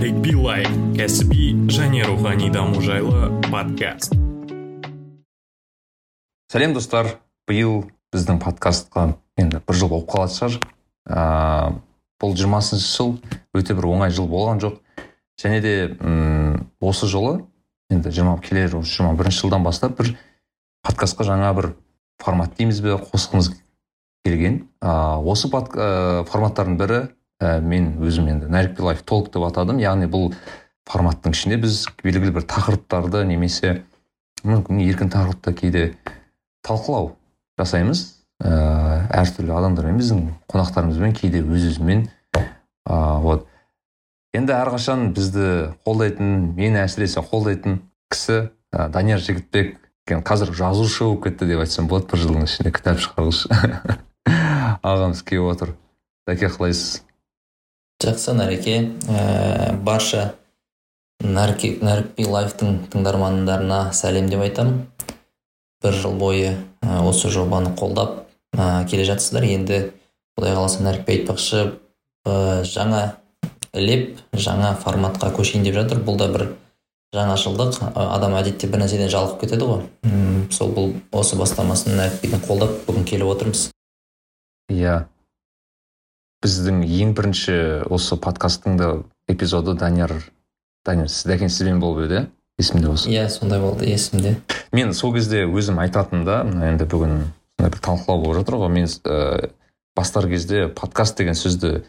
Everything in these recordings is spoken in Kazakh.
нарик билай кәсіби және рухани даму жайлы подкаст. Сәлем достар. Биыл біздің подкастқа енді бір жыл болып қалатын шығар ыыы бұл жиырмасыншы жыл өте бір оңай жыл болған жоқ. Және де м осы жолы енді жиырма келер жиырма бірінші жылдан бастап бір подкастқа жаңа бір формат дейміз бе қосқымыз келген. Ыыы осы ә, форматтардың бірі ә, мен өзім енді нарик лайф толк деп атадым. Яғни бұл форматтың ішінде біз белгілі бір тақырыптарды немесе мүмкін еркін тақырыпты кейде талқылау жасаймыз. Ыыы әртүрлі адамдармен біздің қонақтарымызбен кейде өз өзімен ыыы вот. Енді әрқашан бізді қолдайтын мені әсіресе қолдайтын кісі ә, данияр жігітбек. Қазір жазушы болып кетті деп айтсам болады бір жылдың ішінде кітап шығарушы. Ағамыз келіп отыр. Дәке қалайсыз? Жақсы нареке ә, барша нарікби лайфтың тыңдармандарына сәлем деп айтамын бір жыл бойы ә, осы жобаны қолдап ә, келе жатсыздар. Енді құдай қаласа нәрікбе айтпақшы ә, жаңа леп жаңа форматқа көшейін деп жатыр. Бұл да бір жаңашылдық. Адам әдетте бір нәрседен жалығып кетеді ғой. Сол бұл осы бастамасын нәрікбидің қолдап бүгін келіп отырмыз. Иә. Біздің ең бірінші осы подкасттың да эпизоды данияр данияр дәкен сізбен болып еді иә? есімде осы иә сондай болды есімде. Мен сол кезде өзім айтатынмын да енді бүгін бір талқылау болып жатыр ғой мен ә, бастар кезде подкаст деген сөзді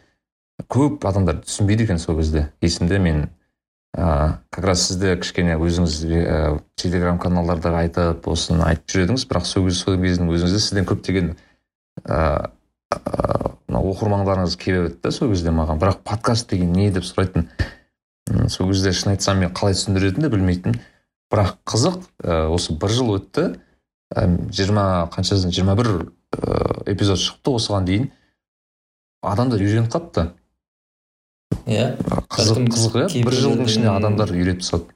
көп адамдар түсінбейді екен сол кезде. Есімде мен ә, как раз сізде кішкене өзіңіз ә, телеграм каналдарда айтып осыны айтып жүр едіңіз. Бірақ сол, сол кездің өзіңізде сізден көптеген ыыы мына оқырмандарыңыз келіп еді да сол кезде маған. Бірақ подкаст деген не деп сұрайтын сол кезде шын айтсам мен қалай түсіндіретінімді де білмейтін. Бірақ қызық ә, осы бір жыл өтті. Жиырма қанша жиырма бір эпизод шықты осыған дейін. Адамдар үйреніп қалыпты. Иә. Қызық қызық иә. бір жылдың ішінде адамдар үйретіп тастады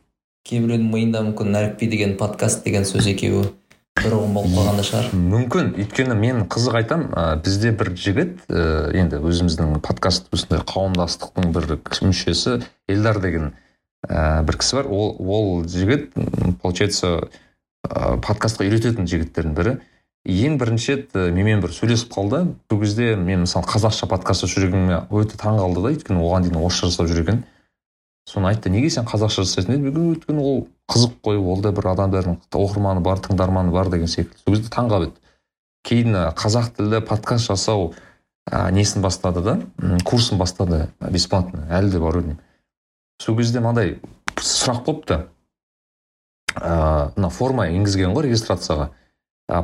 кейбіреудің миында мүмкін. Нәрікби деген подкаст деген сөз екеуі. Бір ұғым болып қалған да шығар. Мүмкін. Өйткені мен қызық айтам ә, бізде бір жігіт ә, енді өзіміздің подкаст осындай қауымдастықтың бір мүшесі эльдар деген ә, бір кісі бар. Ол ол жігіт получается ә, подкастқа үйрететін жігіттердің бірі. Ең бірінші рет менімен бір сөйлесіп қалды. Сол кезде мен мысалы қазақша подкаст жүргеніме өте таң қалды да. Өйткені оған дейін орысша жасап жүрген соны айтты. Неге сен қазақша жасайсың деді. Өйткені ол қызық қой ол да бір адамдардың оқырманы бар тыңдарманы бар деген секілді. Сол кезде таң қалып еді. Кейін қазақ тілді подкаст жасау ә, несін бастады да? Курсын бастады бесплатно әлі де бар деймін сол кезде мынандай сұрақ қойыпты ыыы мына форма енгізген ғой регистрацияға.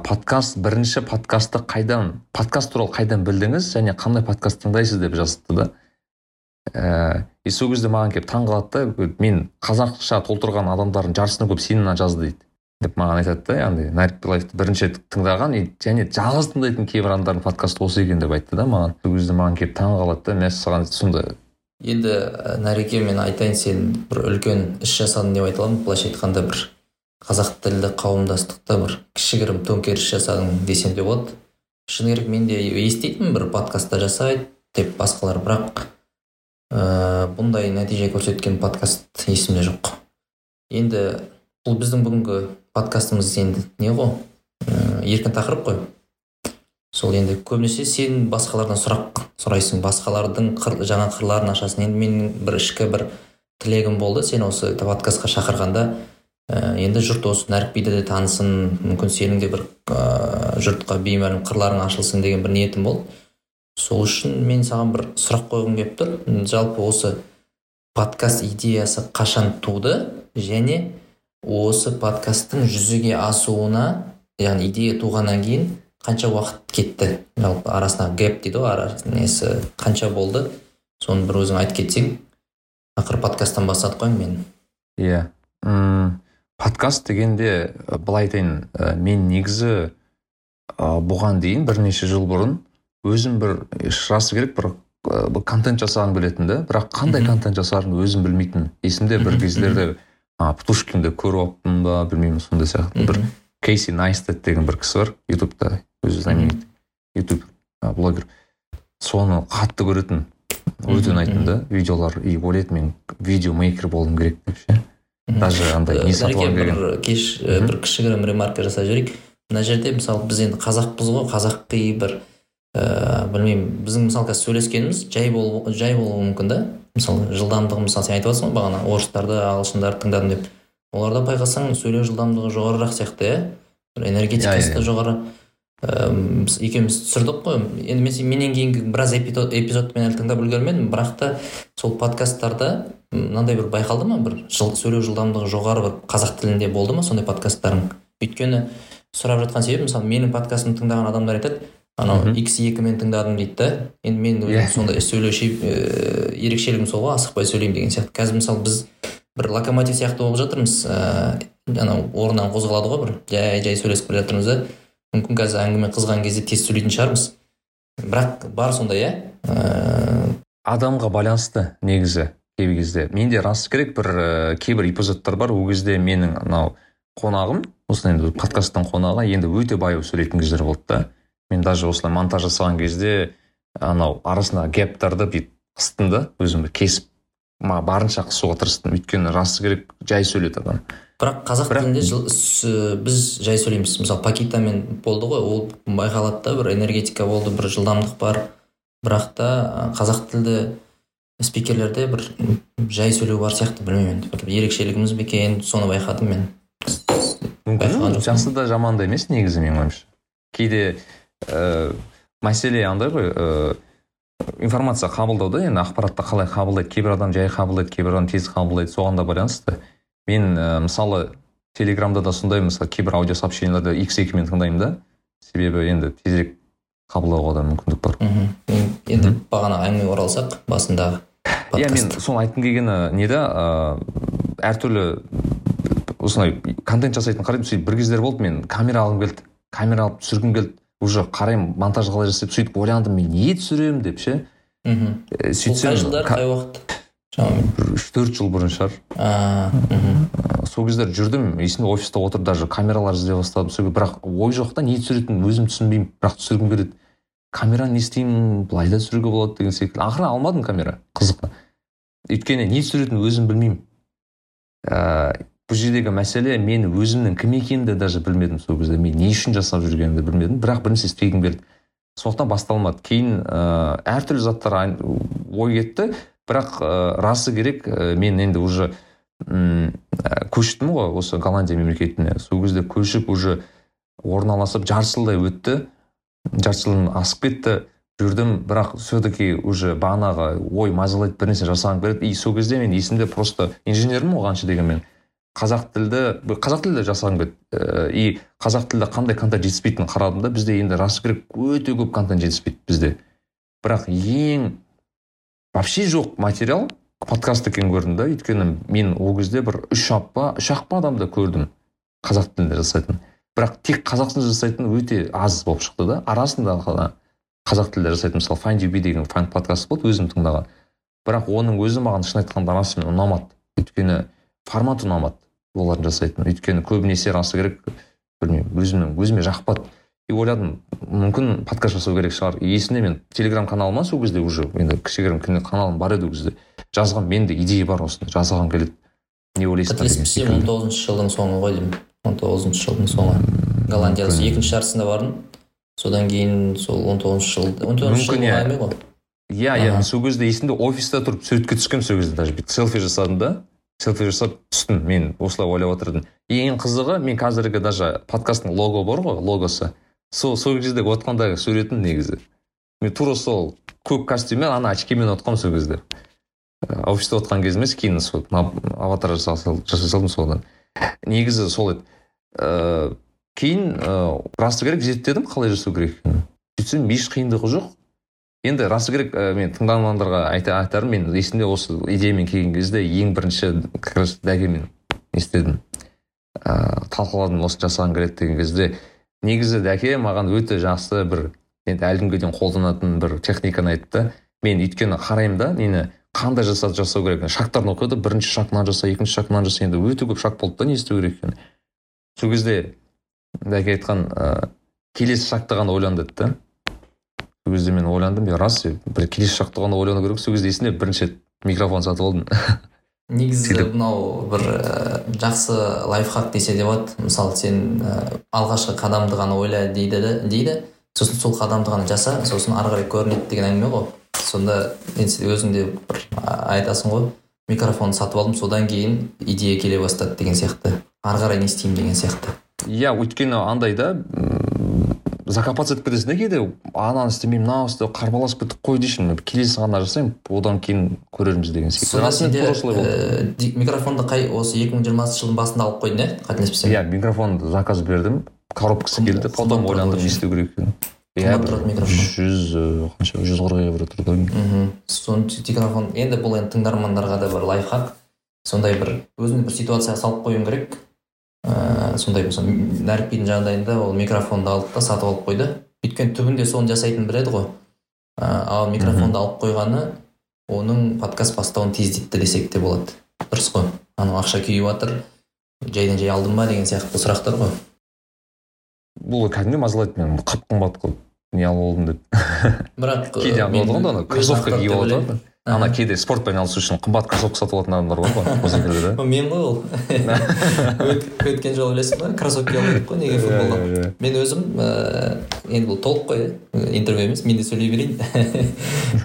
Подкаст бірінші подкастты қайдан подкаст туралы қайдан білдіңіз және қандай подкаст тыңдайсыз деп жазыпты да? Ііі и сол кезде маған келіп таң қалады мен қазақша толтырған адамдардың жартысынан көп сенен жазды дейді. Деп маған айтады да яғни нарик лайфты бірінші рет тыңдаған и және жалғыз тыңдайтын кейбір адамдардың подкасты осы екен деп айтты да маған. Сол кезде маған келіп таң қалады да мәссаған сондай енді нәреке мен айтайын сен бір үлкен іс жасадың деп айта аламын. Былайша айтқанда бір қазақ тілді қауымдастықта бір кішігірім төңкеріс жасадың десем де болады. Шыны керек мен де еститінмін бір подкастта жасайды деп басқалар бірақ ә, бұндай нәтиже көрсеткен подкаст есімде жоқ. Енді бұл біздің бүгінгі подкастымыз енді не ғой? Ә, еркін тақырып қой. Сол енді көбінесе сен басқалардан сұрақ сұрайсың. Басқалардың қыр, жаңа қырларын ашасың. Енді менің бір ішкі бір тілегім болды. Сен осы подкастқа шақырғанда ә, енді жұрт осы нәрікбиді де танысын мүмкін сенің де бір ә, жұртқа беймәлім қырларың ашылсын деген бір ниетім болды. Сол үшін мен саған бір сұрақ қойғым келіп тұр. Жалпы осы подкаст идеясы қашан туды? Және осы подкасттың жүзеге асуына яғни идея туғаннан кейін қанша уақыт кетті? Жалпы арасындағы гэп дейді ғой несі қанша болды? Соны бір өзің айтып кетсең. Ақыры подкасттан бастадық қой мен. Иә. Подкаст дегенде былай айтайын мен негізі бұған дейін бірнеше жыл бұрын өзім бір расы керек бір ә, контент жасағым келетін да бірақ қандай контент жасарымды өзім білмейтінмін. Есімде бір кездерде а, птушкинді көріп алыппын ба білмеймін сондай сияқты. Бір кейси найстед деген бір кісі бар ютубта өзі знаменитый ютуб блогер. Соны қатты көретін өте ұнайтын да видеолар. И ойлайтынмын мен видеомейкер болуым керек деп ше. Даже андай не сатып алғым келген бір кеш бір кішігірім ремарка жасап жіберейік. Мына жерде мысалы біз енді қазақпыз ғой қазақи бір ыыы білмеймін. Біздің мысалы қазір сөйлескеніміз жай болу жай болуы мүмкін да. Мысалы жылдамдығы мысалы сен айтып жатрсың ғой бағана орыстарды ағылшындарды тыңдадым деп. Оларда байқасаң сөйлеу жылдамдығы жоғарырақ сияқты иә. Бір энергетикасы Иә, да жоғары. Ыыы біз екеуміз түсірдік қой. Енді мен менен кейінгі біраз эпизод эпизодты мен әлі тыңдап үлгермедім бірақ та сол подкасттарда мынандай бір байқалды ма? Бір жыл, сөйлеу жылдамдығы жоғары бір қазақ тілінде болды ма сондай подкасттарың? Өйткені сұрап жатқан себебім мысалы менің подкастымды тыңдаған адамдар айтады анау x екімен тыңдадым дейді да. Енді мен өзім Иә. сондай сөйлеу шеб- ііі ерекшелігім сол ғой асықпай сөйлеймін деген сияқты. Қазір мысалы біз бір локомотив сияқты болып жатырмыз ыыы анау орнынан қозғалады ғой бір жай жай сөйлесіп келе жатырмыз да. Мүмкін қазір әңгіме қызған кезде тез сөйлейтін шығармыз. Бірақ бар сондай иә ыыы адамға байланысты негізі кей кезде. Менде рас керек бір ә, кейбір эпизодтар бар. Ол кезде менің анау қонағым осылай енді подкасттың қонағы енді өте баяу сөйлейтін кездер болды да. Мен даже осылай монтаж жасаған кезде анау арасына гэптарды бүйтіп қыстым да өзім бір кесіп ма барынша қысуға тырыстым. Өйткені расы керек жай сөйледі адам. Бірақ қазақ Бірақ- тілінде жыл- с- біз жай сөйлейміз. Мысалы пакитамен болды ғой ол байқалады да бір энергетика болды бір жылдамдық бар. Бірақ та қазақ тілді спикерлерде бір жай сөйлеу бар сияқты білмеймін енді. Бір ерекшелігіміз бе екен соны байқадым мен. Мүмкін жақсы да жаман да емес негізі менің ойымша. Кейде ә, мәселе андай ғой ә, информация қабылдауда енді ақпаратты қалай қабылдайды кейбір адам жай қабылдайды кейбір адам тез қабылдайды соған да байланысты. Мен ә, мысалы телеграмда да сондай мысалы кейбір аудиосообщенияларды x екімен тыңдаймын да. Себебі енді тезірек қабылдауға да мүмкіндік бар. Мхм. Енді бағана әңгімеге оралсақ басындағы иә мен соны айтқым келгені неде ыыы әртүрлі осылай контент жасайтын қараймын сөйтіп бір кездер болды мен камера алғым келді камера алып түсіргім келді. Уже қараймын монтаж қалай жасайды сөйтіп ойландым мен не түсіремін деп ше. Мхм. Сөйтсем қай жылдары қай уақыт? Шамамен. бір үш төрт жыл бұрын шығар. Сол кездер жүрдім есімде офиста отырып даже камералар іздей бастадым сол бірақ ой жоқ та не түсіретінін өзім түсінбеймін бірақ түсіргім келеді. Камераны не істеймін былай да түсіруге болады деген секілді. Ақыры алмадым камера қызық өйткені не түсіретінін өзім білмеймін. Ыыы бұл жердегі мәселе мен өзімнің кім екенімді даже білмедім сол кезде. Мен не үшін жасап жүргенімді білмедім бірақ бір нәрсе істегім келді. Сондықтан басталмады. Кейін ыыы әртүрлі заттар ой кетті. Бірақ ыыы расы керек ә, мен енді уже м, ә, көштім ғой осы голландия мемлекетіне. Сол кезде көшіп уже орналасып жарты жылдай өтті. Жарты жылдан асып кетті. Жүрдім бірақ все таки уже бағанағы ой мазалайды бір нәрсе жасағым келеді. И сол кезде мен есімде просто инженермін ғой қанша дегенмен қазақ тілді қазақ тілді жасағым келді Ііі, и қазақ тілді қандай контент жетіспейтінін қарадым да бізде енді расы керек өте көп контент жетіспейді бізде. Бірақ ең вообще жоқ материал подкаст екенін көрдім да өйткені мен ол кезде бір үш ақ па үш ақ па адамды көрдім қазақ тілінде жасайтын бірақ тек қазақ тілінде жасайтын өте аз болып шықты да арасында ғана қазақ тілінде жасайтын мысалы find be деген фан подкаст болды өзім тыңдаған. Бірақ оның өзі маған шын айтқанда расымен ұнамады. Өйткені формат ұнамады. Олардың жасайтын. Өйткені көбінесе расы керек білмеймін өзімнің өзіме жақпады и ойладым мүмкін подкаст жасау керек шығар. И есімде мен телеграм каналыма сол кезде уже енді кішігірім каналым бар еді ол кезде жазған менде идея бар осындай жасағым келеді. Не деген қателеспесем он тоғызыншы жылдың соңы ғой деймін. Он тоғызыншы жылдың соңы. Голландияда екінші жартысында бардым. Содан кейін сол он тоғызыншы жыл он тоғызыншы жыл иә. ғой. Иә иә сол кезде есімде офиста тұрып суретке түскенмін сол кезде даже бүйтіп селфи жасадым да. Селфи жасап түстім мен осылай ойлап отырдым. Ең қызығы мен қазіргі даже подкасттың лого бар ғой логосы. Сол сол жерде отқандағы суретім негізі. Мен тура сол көк костюммен ана очкимен отқанмын сол кезде. Ә, офиста отқан емес кейін сол аватар жасай сал- жасай салдым содан. Негізі сол еді. Ыыы кейін ыыы расы керек зерттедім қалай жасау керек. Екенін сөйтсем еш қиындығы жоқ. Енді расы керек ә, мен тыңдармандарға айта айтарым мен есімде осы идеямен келген кезде ең бірінші как раз дәкемен не істедім? Ыыы талқыладым осы жасағым келеді деген кезде. Негізі дәке маған өте жақсы бір енді әлі күнге дейін қолданатын бір техниканы айтты. Мен өйткені қараймын да нені қандай жасады жасау керек шагтарын оқиды бірінші шаг мынаны жаса екінші шаг мынаны жаса. Енді өте көп шаг болды да не істеу керек екенін. Сол кезде дәке айтқан ыыы келесі шагты ғана ойлан деді да. Сол кезде мен ойландым я рас бір келесі жақта ғана ойлану керек сол кезде есімде бірінші рет микрофон сатып алдым. Негізі мынау бір ә, жақсы лайфхак десе де болады. Мысалы сен ә, алғашқы қадамды ғана ойла дейді да- дейді. Сосын сол қадамды ғана жаса сосын ары қарай көрінеді деген әңгіме ғой. Сонда өзің де бір айтасың ғой. Микрофон сатып алдым содан кейін идея келе бастады деген сияқты. Ары қарай не істеймін деген сияқты. Иә өйткені андай да закопаться етіп кетесің да кейде ананы істемеймін мынаны істе қарбаласып кеттік қой дейсің мен келесін ғана жасаймын одан кейін көрерміз деген сияқты сонда сенде ди- микрофонды қай осы 2020 жылдың басында алып қойдың иә қателеспесем иә микрофонды заказ бердім коробкасы келді потом ойландым не істеу керек екенін. Иә жүз ы, қанша жүз қырық евро тұрды мхм. Соны микрофон енді бұл енді тыңдармандарға да бір лайфхак. Сондай бір өзіңді бір ситуацияға салып қоюың керек. Ыыы сондай мысалы нәрікбидің жағдайында ол микрофонды алды да сатып алып қойды. Өйткені түбінде соны жасайтынын біледі ғой. Ыыы ал микрофонды алып қойғаны оның подкаст бастауын тездетті десек те болады. Дұрыс қой. Анау ақша күйіп жатыр жайдан жай алдым ба деген сияқты сұрақтар ғой. Бұл кәдімгі мазалайды мені қап қымбат қылып не алып алдым деп. Бірақ кейде ана болады ғой ана кроссовка киіп алады ғой ана кейде спортпен айналысу үшін қымбат кроссовка сатып алатын адамдар бар ғой осы да мен ғой ол. Өт- өткен жолы білесің ба кроссовки едік қой неге футболда? Иә, иә, мен өзім ііі енді бұл толық қой иә интервью емес мен де сөйлей берейін.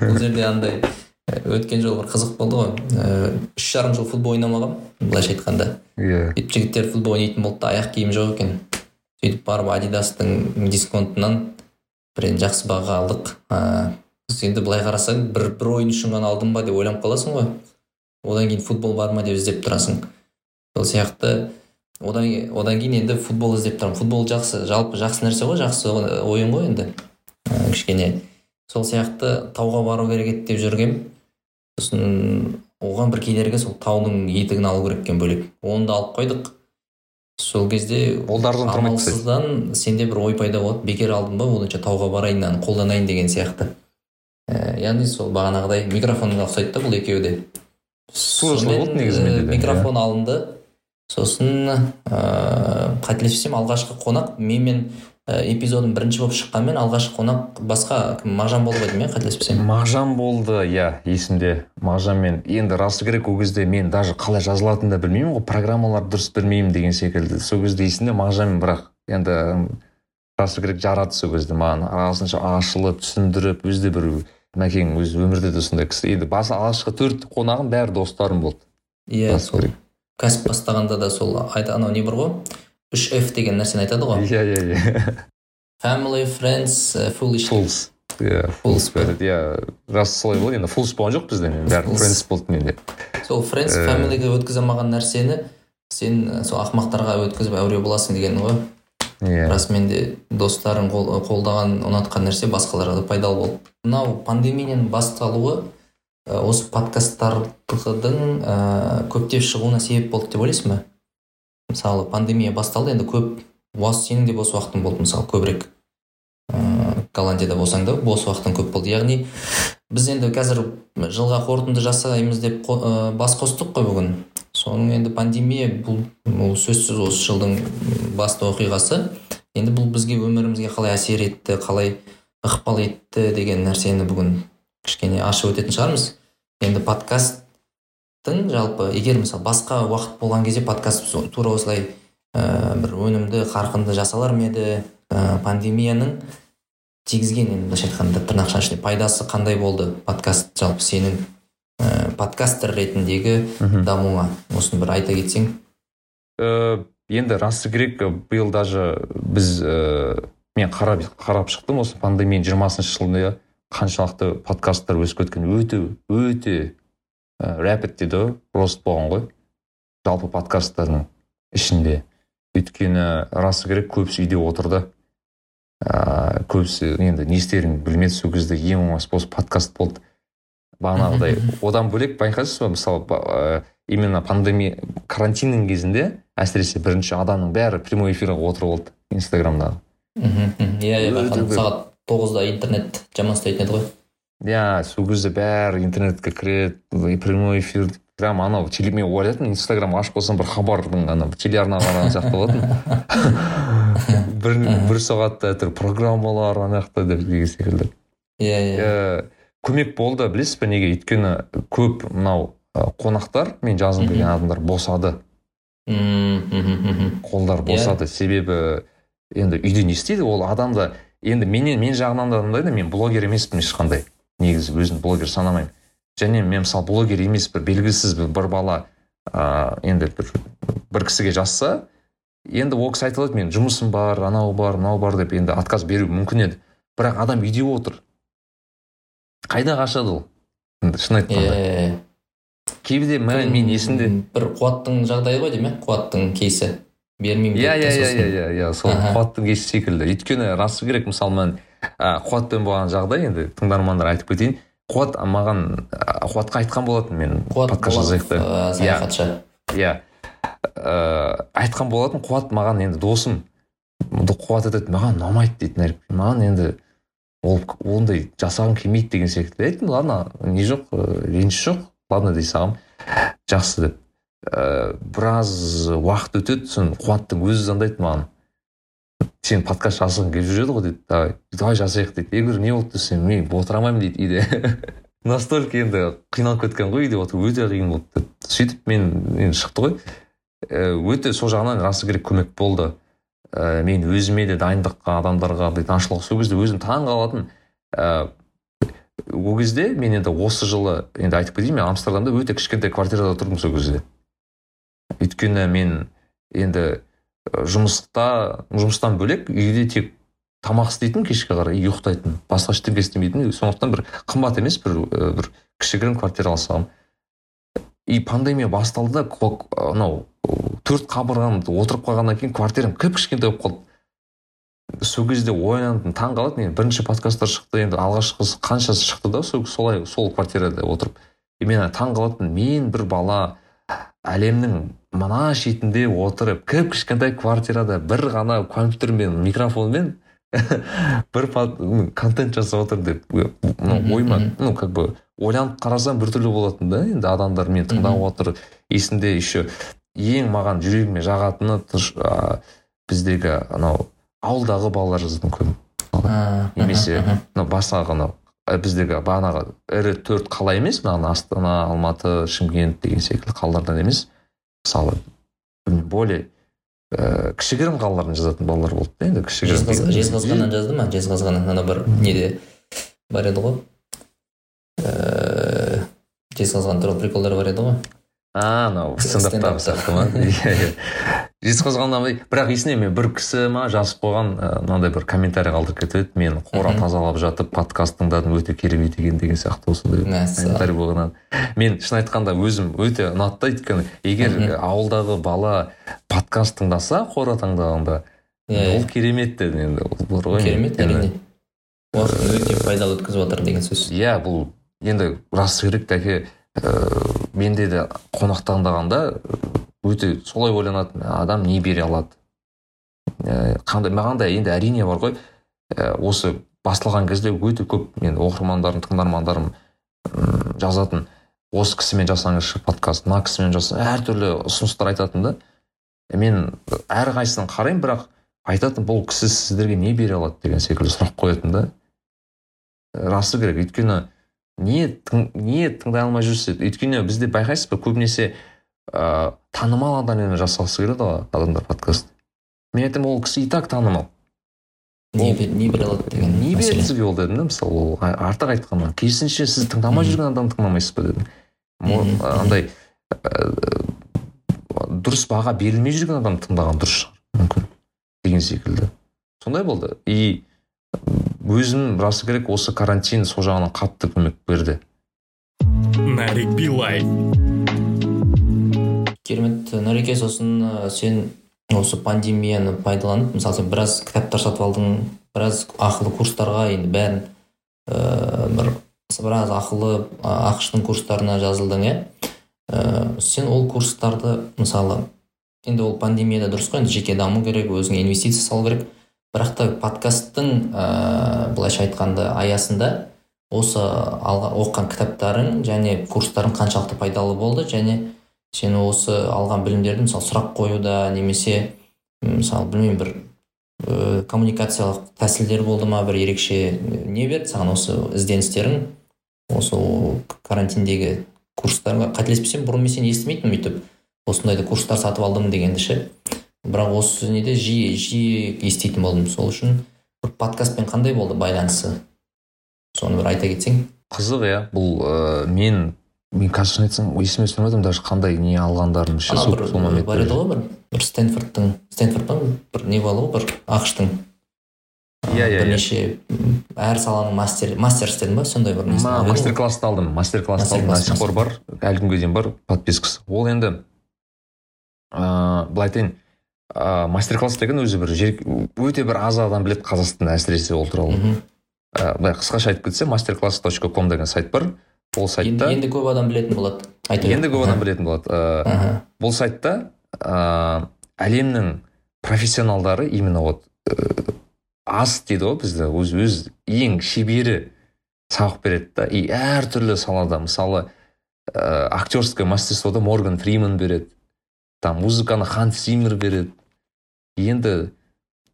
Бұл жерде андай өткен жолы бір қызық болды ғой. Ііі үш жарым жыл футбол ойнамағанмын былайша айтқанда. Иә. Сөйтіп жігіттер футбол ойнайтын болды да аяқ киім жоқ екен. Сөйтіп барып адидастың дисконтынан бір енді жақсы бағаға алдық. Ыыы енді былай қарасаң бір бір ойын үшін ғана алдым ба деп ойланып қаласың ғой. Одан кейін футбол бар ма деп іздеп тұрасың. Сол сияқты одан, одан кейін енді футбол іздеп тұрамын. Футбол жақсы жалпы жақсы нәрсе ғой жақсы ойын ғой енді. Ә, кішкене. Сол сияқты тауға бару керек еді деп жүргем. Сосын оған бір кедергі сол таудың етігін алу керек екен бөлек. Оны да алып қойдық. Сол кезде амалсыздан сенде бір ой пайда болады. Бекер алдым ба оданша тауға барайын мынаны қолданайын деген сияқты. Ә, яғни сол бағанағыдай микрофонға ұқсайды да бұл екеуі де. Солай Сонымен, болды негізі менде ә, де, микрофон алынды. Сосын ыыы қателеспесем алғашқы қонақ менімен ә, эпизодым бірінші болып шыққанмен алғашқы қонақ басқа кім? Мағжан болып едім иә қателеспесем. Мағжан болды иә есімде. Мағжанмен енді расы керек ол кезде мен даже қалай жазылатынын да білмеймін ғой программаларды дұрыс білмеймін деген секілді. Сол кезде есімде мағжанмен бірақ енді расы керек жарады сол кезде маған. Ағылшынша ашылып түсіндіріп өзі де бір мәкең өзі өмірде де сондай кісі енді басы алғашқы төрт қонағым бәрі достарым болды. Иә Расы сол. кәсіп бастағанда да сол айт анау не бар ғой? үш ф деген нәрсені айтады ғой. Иә иә иә. Family friends uh, foolish фулс иә фулс Fools. иә рас солай болды. Енді фулс болған жоқ бізде бәрі Fools. френдс болды менде. Сол friends Э. фамилиге өткізе алмаған нәрсені сен ә, сол ақымақтарға өткізіп әуре боласың деген ғой. Иә. Расымен де достарың қол- қолдаған ұнатқан нәрсе басқаларға да пайдалы болды. Мынау пандемияның басталуы осы подкасттардың ә, көптеп шығуына себеп болды деп ойлайсың ба? Мысалы пандемия басталды енді көп уақыт сенің де бос уақытың болды мысалы көбірек. Ыыы голландияда болсаң да бос уақытың көп болды. Яғни біз енді қазір жылға қорытынды жасаймыз деп бас қостық қой бүгін. Соның енді пандемия бұл бұл сөзсіз осы жылдың басты оқиғасы. Енді бұл бізге өмірімізге қалай әсер етті қалай ықпал етті деген нәрсені бүгін кішкене ашып өтетін шығармыз. Енді подкасттың жалпы егер мысалы басқа уақыт болған кезде подкаст тура осылай ә, бір өнімді қарқынды жасалар ма еді? Ә, пандемияның тигізген енді былайша айтқанда тырнақшаның ішінде пайдасы қандай болды? Подкаст жалпы сенің ә, подкастер ретіндегі мхм. дамуыңа осыны бір айта кетсең. Э, енді расы керек э, биыл даже біз э, мен қарап қарап шықтым осы пандемияның жиырмасыншы жылында қаншалықты подкасттар өсіп кеткен өте өте ә, рэпид дейді ғой рост болған ғой жалпы подкасттардың ішінде. Өйткені расы керек көбісі үйде отырды ә, көбісі енді не істерін білмеді сол кезде ең оңай способ подкаст болды. Бағанағыдай одан бөлек байқайсыз ба мысалы ә, именно пандемия карантиннің кезінде әсіресе бірінші адамның бәрі прямой эфирге отырып алды инстаграмдағы. Мхм иә иә сағат тоғызда интернет жаман ұстайтын еді ғой. Иә сол кезде бәрі интернетке кіреді прямой эфир. Прям анау теле мен ойлайтынмын инстаграм ашып қойсам бір хабардың ана телеарна қараған сияқты болатын. Бір бір сағатта әйтеуір программалар ана жақта деп деген секілді. Иә иә. Көмек болды білесіз бе? Неге? Өйткені көп мынау қонақтар мен жазғым келген адамдар босады. Қолдар Иә. босады. Себебі енді үйде не істейді? Ол адамды енді менен мен жағынан да мындай да мен блогер емеспін ешқандай. Негізі өзін блогер санамаймын. Және мен мысалы блогер емес бір белгісіз бір, бір бала ыыы енді бір, бір кісіге жазса енді ол кісі айта алады мен жұмысым бар анау бар мынау бар деп енді отказ беру мүмкін еді. Бірақ адам үйде отыр. Қайда қашады ол? Енді шын айтқанда. Иә кейбірде мен, мен есімде бір қуаттың жағдайы ғой деймін иә қуаттың кейсі. Бермеймін иә иә иә иә иә иә сол қуаттың кесі секілді. Өйткені расы керек мысалы мен қуатпен болған жағдай енді тыңдармандар айтып кетейін. Қуат маған қуатқа айтқан болатын мен қуат подкаст жазайық болатов, та ә, саяхатшы. Иә. Ә, айтқан болатын қуат маған енді досым қуат айтады маған ұнамайды дейді маған енді ол ондай жасағым келмейді деген секілді. Айттым ладно не жоқ ә, реніш жоқ ладно дей салғанмын жақсы деп. Ә, біраз уақыт өтеді сосын қуаттың өзі звондайды маған. Сен подкаст жазғың келіп жүреді ғой дейді. Давай давай жазайық дейді. Я говорю не болды десем мен отыра алмаймын дейді үйде. Настолько енді қиналып кеткен ғой үйде отыру өте қиын болды деп сөйтіп мен енді шықты ғой. Ә, өте сол жағынан расы керек көмек болды. Ә, мен өзіме де дайындыққа адамдарға дейді ашылық сол кезде өзім таң қалатын ә, ол кезде мен енді осы жылы енді айтып кетейін мен амстердамда өте кішкентай квартирада тұрдым сол кезде. Өйткені мен енді ә, жұмыста жұмыстан бөлек үйде тек тамақ істейтін кешке қарай и ұйықтайтын басқа ештеңе істемейтін сондықтан бір қымбат емес бір бір кішігірім квартира алсам. И пандемия басталды да анау төрт қабырғамды отырып қалғаннан кейін квартирам кіп кішкентай болып қалды. Сол кезде ойландым таң қалатын енді бірінші подкасттар шықты енді алғашқысы қаншасы шықты да сол солай сол квартирада отырып. И мен таң қалатын мен бір бала әлемнің мына шетінде отырып кіп кішкентай квартирада бір ғана компьютермен микрофонмен бір контент жасап отыр деп ойыма ну как бы ойланып қарасам біртүрлі болатын да енді адамдар мені тыңдап отыр. Есімде еще ең маған жүрегіме жағатыны а, біздегі анау ауылдағы балалар жазатын көп немесе мынау анау ә, біздегі бағанағы ірі төрт қала емес мына астана алматы шымкент деген секілді қалалардан емес. Мысалы более ііі кішігірім қалалардан жазатын балалар болды да енді кішігірім Жезқаз- жезқазғаннан жазды ма? Жезқазғаннан ана бір неде бар еді ғой? Ііі жезқазған туралы приколдар бар еді ғой? А анау Стендапта. стендаптағы сияқты ма иә иә. Жезқазғаннан бері- бірақ есіне мен бір кісі ма жазып қойған мынандай бір комментарий қалдырып кетіп еді. Мен қора тазалап жатып подкаст тыңдадым өте керемет екен деген сияқты осындай комментарий болғаннан мен шын айтқанда өзім өте ұнады да өйткені егер ауылдағы бала подкаст тыңдаса қора тыңдағанда иә ол керемет деді енді ол бар ғой керемет әрине уақытын өте пайдалы өткізіп жатыр деген сөз. Иә бұл енді рас керек тәке ыыы менде де қонақтандағанда өте солай ойланатын адам не бере алады. Ә, қандай маған да енді әрине бар ғой. Ә, осы басталған кезде өте көп мен оқырмандарым тыңдармандарым жазатын. Осы кісімен жасаңызшы подкаст мына кісімен жаса әртүрлі ұсыныстар айтатын да. Мен әрқайсысын қараймын бірақ айтатын бұл кісі сіздерге не бере алады деген секілді сұрақ қоятын да. Расы керек. Өйткені не тың, не тыңдай алмай жүрсіз өйткені бізде байқайсыз ба көбінесе ыыы танымал адаммен жасағысы келеді ғой адамдар подкаст мен айтамын ол кісі и так танымал не, не бере алады деген не береді сізге ол дедім да мысалы ол артық айтқаннан керісінше сіз тыңдамай жүрген адамды тыңдамайсыз ба дедім андай дұрыс баға берілмей жүрген адамды тыңдаған дұрыс шығар мүмкін деген секілді сондай болды и өзім расы керек осы карантин сол жағынан қатты көмек берді. Нарик билай. Керемет нұреке сосын ә, сен осы пандемияны пайдаланып мысалы сен біраз кітаптар сатып алдың біраз ақылы курстарға енді бәрін ә, бір біраз ақылы ақштың курстарына жазылдың иә? Ә, сен ол курстарды мысалы енді ол пандемияда дұрыс қой енді жеке даму керек өзіңе инвестиция салу керек. Бірақ та подкасттың ә, былайша айтқанда аясында осы алға, оқыған кітаптарың және курстарың қаншалықты пайдалы болды және сен осы алған білімдерді мысалы сұрақ қоюда немесе мысалы білмеймін бір ә, коммуникациялық тәсілдер болды ма бір ерекше не берді саған осы ізденістерің? Осы карантиндегі курстарға қателеспесем бұрын мен сені естімейтінмін өйтіп осындай да курстар сатып алдым дегенді ше? Бірақ осы неде жиі жиі еститін болдым сол үшін. Бір подкастпен қандай болды байланысы? Соны бір айта кетсең. Қызық иә бұл ә, мен мен қазір шын айтсам есіме түсірмей жатырмын даже қандай не алғандарымды ше сол бар еді ғой бір бір стэнфордтың стэнфорд па бір не болды ғой бір ақштың? Иә, иә, иә. бірнеше әр саланың мастер мастер істедің ба сондай бір мастер классты алдым мастер классты алдым до сих пор бар әлі күнге дейін бар подпискасы. Ол енді ыыы былай айтайын ыыы мастер класс деген өзі бір жер өте бір аз адам біледі қазақстанда әсіресе ол туралы. Мхм. Ә, былай қысқаша айтып кетсем мастеркласс точка ком деген сайт бар. Ол сайтта енді көп адам білетін болады бер. енді көп адам білетін болады. Ә, Аха. бұл сайтта ә, әлемнің профессионалдары именно вот аз дейді ғой бізде. Өз өз ең шебері сабақ береді да. И әртүрлі салада. Мысалы ә, актерское мастерствода морган фриман береді. Там музыканы ханс зиммер береді. Енді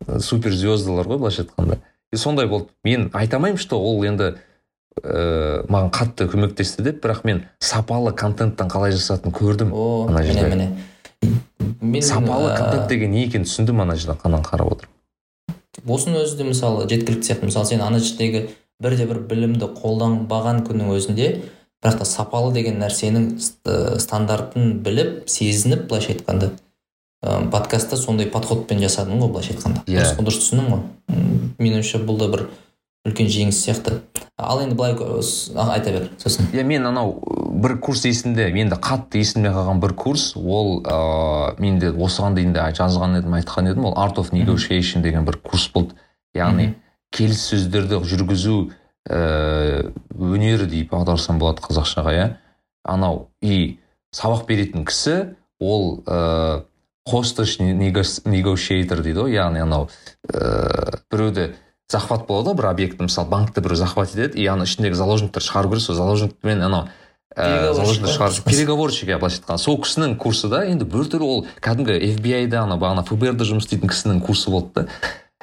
ә, суперзвездалар ғой былайша айтқанда. И сондай болды. Мен айта алмаймын что ол енді ә, маған қатты көмектесті деп бірақ мен сапалы контенттің қалай жасатынын көрдім о ана жерде. міне мен сапалы ә, контент деген не екенін түсіндім ана жерде қанан қарап отырып. осының өзі де мысалы жеткілікті сияқты. Мысалы сен ана жердегі бірде бір білімді қолданбаған күннің өзінде бірақ та сапалы деген нәрсенің ст- стандартын біліп сезініп былайша айтқанда ә, подкастта сондай подходпен жасадың ғой былайша айтқанда. Иә. дұрыс дұрыс түсіндім ғой. М, меніңше бұл да бір үлкен жеңіс сияқты. Ал енді былай а, айта бер сосын. Иә мен анау ә, бір курс есімде менде қатты есімде қалған бір курс. Ол ыыы менде осыған дейін де жазған едім айтқан едім. Ол art of negotiation деген бір курс болды. Яғни келіссөздерді жүргізу ііі өнері деп аударсам болады қазақшаға иә. Анау и сабақ беретін кісі ол ыыы хостаж negotiator дейді ғой яғни анау ііі біреуді захват болады ғой бір объектті мысалы банкті біреу захват етеді и ана ішіндегі заложниктер шығару керек сол заложникпен анау переговорщик. иә былайша айтқанда. Сол кісінің курсы да енді біртүрлі ол кәдімгі fbi да ана бағана фбр да жұмыс істейтін кісінің курсы болды да.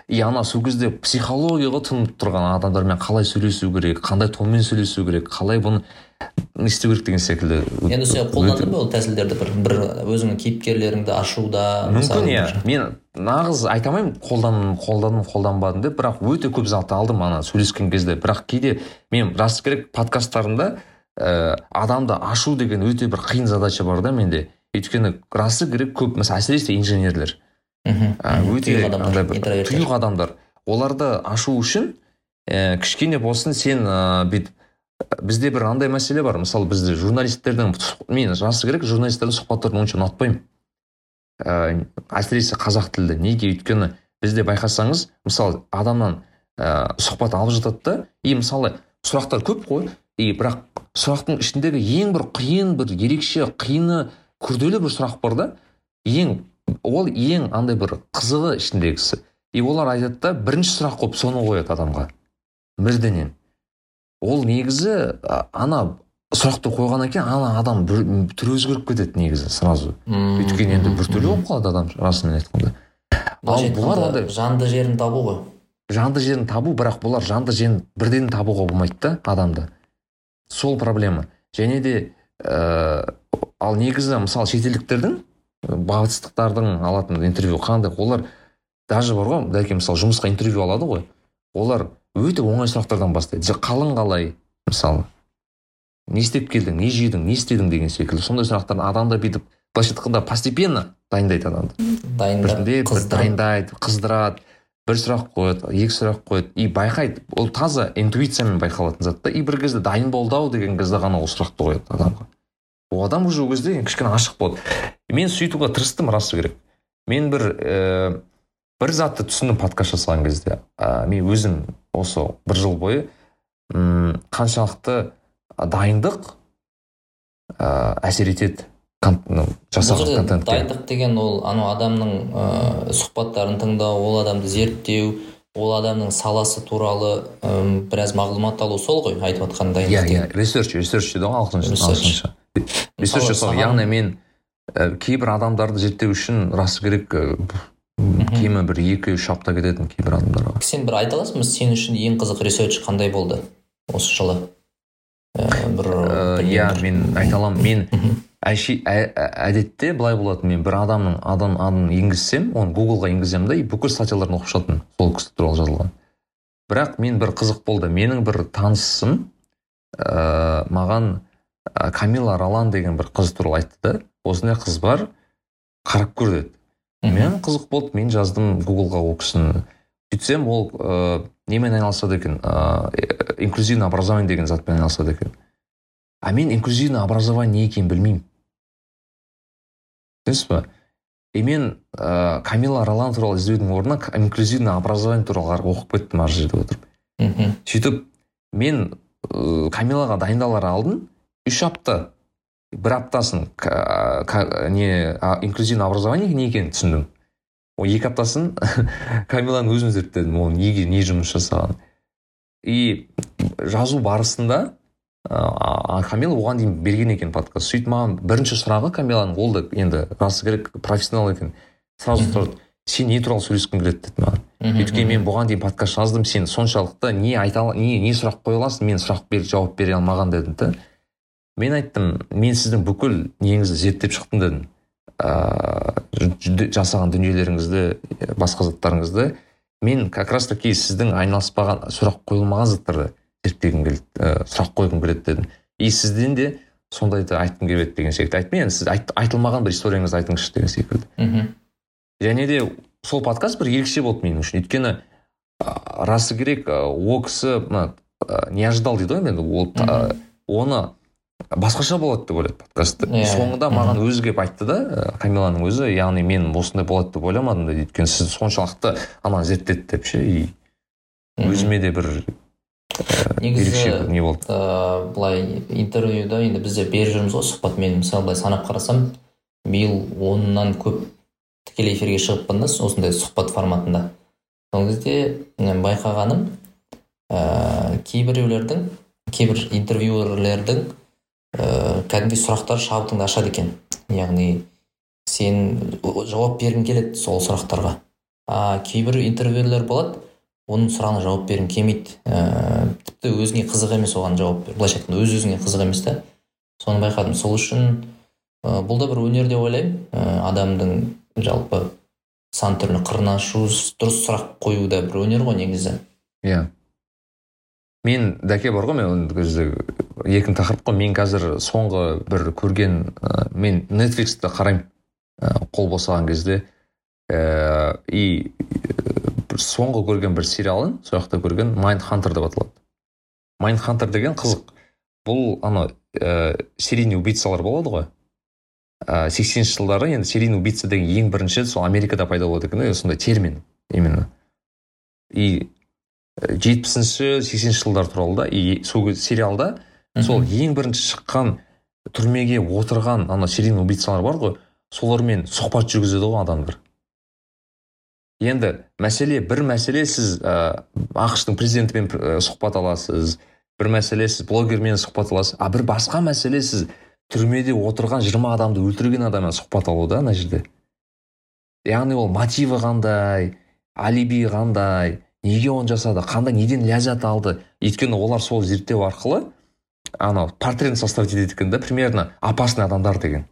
И ана сол кезде психологияға тұнып тұрған адамдармен қалай сөйлесу керек қандай тонмен сөйлесу керек қалай бұны не істеу керек деген секілді енді сен қолдандың ба ол тәсілдерді бір бір өзіңнің кейіпкерлеріңді ашуда мүмкін иә мен нағыз айта алмаймын қолдандым қолдандым қолданбадым деп бірақ өте көп зат алдым ана сөйлескен кезде бірақ кейде мен рас керек подкасттарымда ә, адамды ашу деген өте бір қиын задача бар да менде өйткені расы керек көп мысалы әсіресе инженерлер мхм, өте тұйық адамдар, андай бір интроверттер. тұйық адамдар оларды ашу үшін ә, кішкене болсын сен ә, бүйтіп бізде бір андай мәселе бар. Мысалы бізде журналистердің мен расы керек журналистердің сұхбаттарын онша ұнатпаймын. Ә, әсіресе қазақ тілді. Неге? Өйткені бізде байқасаңыз мысалы адамнан ә, сұхбат алып жатады да и мысалы сұрақтар көп қой. И бірақ сұрақтың ішіндегі ең бір қиын бір ерекше қиыны күрделі бір сұрақ бар да. Ең ол ең андай бір қызығы ішіндегісі и олар айтады да бірінші сұрақ қойып соны қояды адамға. Бірденен ол негізі ана сұрақты қойғаннан кейін ана адам бір, түрі өзгеріп кетеді негізі сразу. Өйткені енді біртүрлі болып қалады адам расымен айтқанда. Ал бұлар ондай жанды жерін табу ғой. Жанды жерін табу бірақ бұлар жанды жерін бірден табуға болмайды да адамды. Сол проблема. Және де ә, ал негізі мысалы шетелдіктердің батыстықтардың алатын интервью қандай? Олар даже бар ғой. Дәке мысалы жұмысқа интервью алады ғой. Олар өте оңай сұрақтардан бастайды. «Же қалың қалай мысалы? Не істеп келдің не жедің не істедің деген секілді. Сондай сұрақтар адамды бүйтіп былайша айтқанда постепенно дайындайды адамды. Дайындап дайындайды қыздырады бір сұрақ қояды екі сұрақ қояды. И байқайды. Ол таза интуициямен байқалатын зат та. И бір кезде дайын болды ау деген кезде ғана ол сұрақты қояды адамға. Ол адам уже ол кезде кішкене ашық болады мен сөйтуге тырыстым расы керек. Мен бір ііі бір затты түсіндім подкаст жасаған кезде ә, мен өзім осы бір жыл бойы м қаншалықты дайындық ә, әсер етеді жасаған дайындық деген ол анау адамның ә, сұхбаттарын тыңдау ол адамды зерттеу ол адамның саласы туралы ым, біраз мағлұмат алу сол ғой айтып жатқан иә дайындық иә ресерч ресерч дейді ғой ағылшынша. Жасау яғни мен ә, кейбір адамдарды зерттеу үшін расы керек ә, кемі бір екі үш апта кететін кейбір адамдарға. Сен бір айта аласың ба? Сен үшін ең қызық ресерч қандай болды осы жылы? Ә, бір Э, иә мен айта аламын. Мен әши- ә- ә- әдетте былай болатын. Мен бір адамның адам атын енгізсем оны гуглға енгіземін да и бүкіл статьяларын оқып шығатынмын сол кісі туралы жазылған. Бірақ мен бір қызық болды. Менің бір танысым ә, маған камила ролан деген бір қыз туралы айтты да. Осындай қыз бар қарап көр деді. Мен қызық болды мен жаздым гуглға ол кісіні. Сөйтсем ол ыыы немен айналысады екен? Ыыы инклюзивный образование деген затпен айналысады екен. А мен инклюзивный образование не екенін білмеймін. Түсінесіз ба и мен ыыы камила ролан туралы іздеудің орнына инклюзивный образование туралы қарап оқып кеттім ар жерде отырып. Мхм. Сөйтіп мен ыыы камилаға дайындалар алдын үш апта. бір аптасын не инклюзивный образование не екенін түсіндім. Ол екі аптасын камиланы өзім зерттедім ол неге не жұмыс жасаған. И жазу барысында а, камила оған дейін берген екен подкаст. Сөйтіп маған бірінші сұрағы камиланың ол да енді расы керек профессионал екен. Сразу сұрады сен не туралы сөйлескің келеді? деді маған. Өйткені мен бұған дейін подкаст жаздым сен соншалықты не айта не, не сұрақ қоя аласың мен сұрақ беріп жауап бере алмаған дедім да мен айттым мен сіздің бүкіл неңізді зерттеп шықтым дедім. Ыыы жасаған дүниелеріңізді басқа заттарыңызды. Мен как раз таки сіздің айналыспаған сұрақ қойылмаған заттарды зерттегім келді ә, сұрақ қойғым келеді дедім. И сізден де сондайды айтқым келеді деген секілді. Айттым енді сіз айт- айтылмаған бір историяңызды айтыңызшы деген секілді. Мхм. Және де сол подкаст бір ерекше болды менің үшін. Өйткені расы керек ол кісі мына не ожидал дейді ғой енді ол оны басқаша болады деп ойлады подкастты. Иә, соңында маған өзі келіп айтты да камиланың өзі яғни мен осындай болады деп ойламадым дейді өйткені сіз соншалықты ананы зерттеді деп ше и өзіме де бір негізі ерекше бір не болды. ыыы былай интервьюда енді бізде беріп жүрміз ғой сұхбат мен мысалы былай санап қарасам биыл оннан көп тікелей эфирге шығыппын да осындай сұхбат форматында. Сол кезде байқағаным ыыы кейбіреулердің кейбір интервьюерлердің ыыы кәдімгідей сұрақтар шабытыңды ашады екен. Яғни сен жауап бергің келеді сол сұрақтарға. А кейбір интервьюерлер болады оның сұрағына жауап бергің келмейді. Ііі тіпті өзіңе қызық емес оған жауап бер былайша айтқанда өз өзіңе қызық емес та соны байқадым. Сол үшін ы бұл да бір өнер деп ойлаймын. Ы адамдың жалпы сан түрлі қырын ашу дұрыс сұрақ қою да бір өнер ғой негізі. Иә. Мен дәке бар ғой мен кезде екінші тақырып қой. Мен қазір соңғы бір көрген ә, мен нетфликсті қараймын ә, қол босаған кезде. Ә, и соңғы көрген бір сериалын сол жақта көрген майнд хантер деп аталады. Майнд хантер деген қызық. Бұл ана ә, серийный убийцалар болады ғой. Ә, сексенінші жылдары енді серийный убийца деген ең бірінші сол америкада пайда болады екен да сондай термин именно. И жетпісінші сексенінші жылдар туралы да и сол сериалда сол ең бірінші шыққан түрмеге отырған ана серийный убийцалар бар ғой солармен сұхбат жүргізеді ғой адамдар енді мәселе бір мәселе сіз ә, ақш тың президентімен ә, сұхбат аласыз бір мәселе сіз блогермен сұхбат аласыз а бір басқа мәселе сіз түрмеде отырған 20 адамды өлтірген адаммен сұхбат алу да ана жерде. Яғни ол мотиві қандай алиби қандай неге оны жасады қандай неден ләззат алды? Өйткені олар сол зерттеу арқылы анау портретін составить етеді екен да примерно опасный адамдар деген.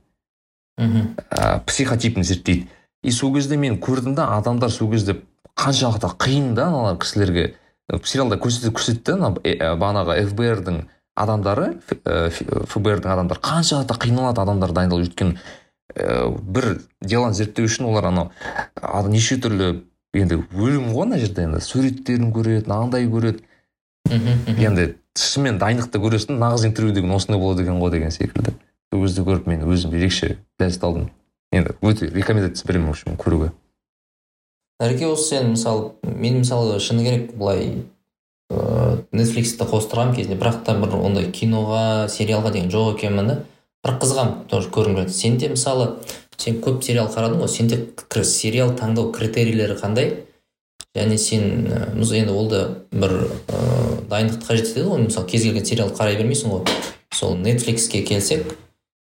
Мхм. Ә, психотипін зерттейді. И сол кезде мен көрдім да адамдар сол кезде қаншалықты қиын да аналар кісілерге. Э, сериалда көрсетеді көрсетті ана э, э, бағанағы фбрдың адамдары фбрдың адамдары қаншалықты қиналады адамдар дайындалу өйткені ә, бір деланы зерттеу үшін олар анау неше түрлі енді өлім ғой ана жерде енді суреттерін көреді мынандай көреді мхм енді шынымен дайындықты көресің нағыз интервью деген осындай болады екен ғой деген секілді сол кезде көріп мен өзім ерекше ләззат алдым енді өте рекомендация беремін в общем көруге нәреке осы сен мысалы мен мысалы шыны керек былай ыыы нетфликсті қостырғанмын кезінде бірақ та бір ондай киноға сериалға деген жоқ екенмін да бірақ қызығамын тоже көргім келеді сенде мысалы сен көп сериал қарадың ғой сенде сериал таңдау критерийлері қандай? Және сен енді ол да бір ыыы дайындықты қажет етеді ғой. Мысалы кез келген сериал қарай бермейсің ғой. Сол нетфликске келсек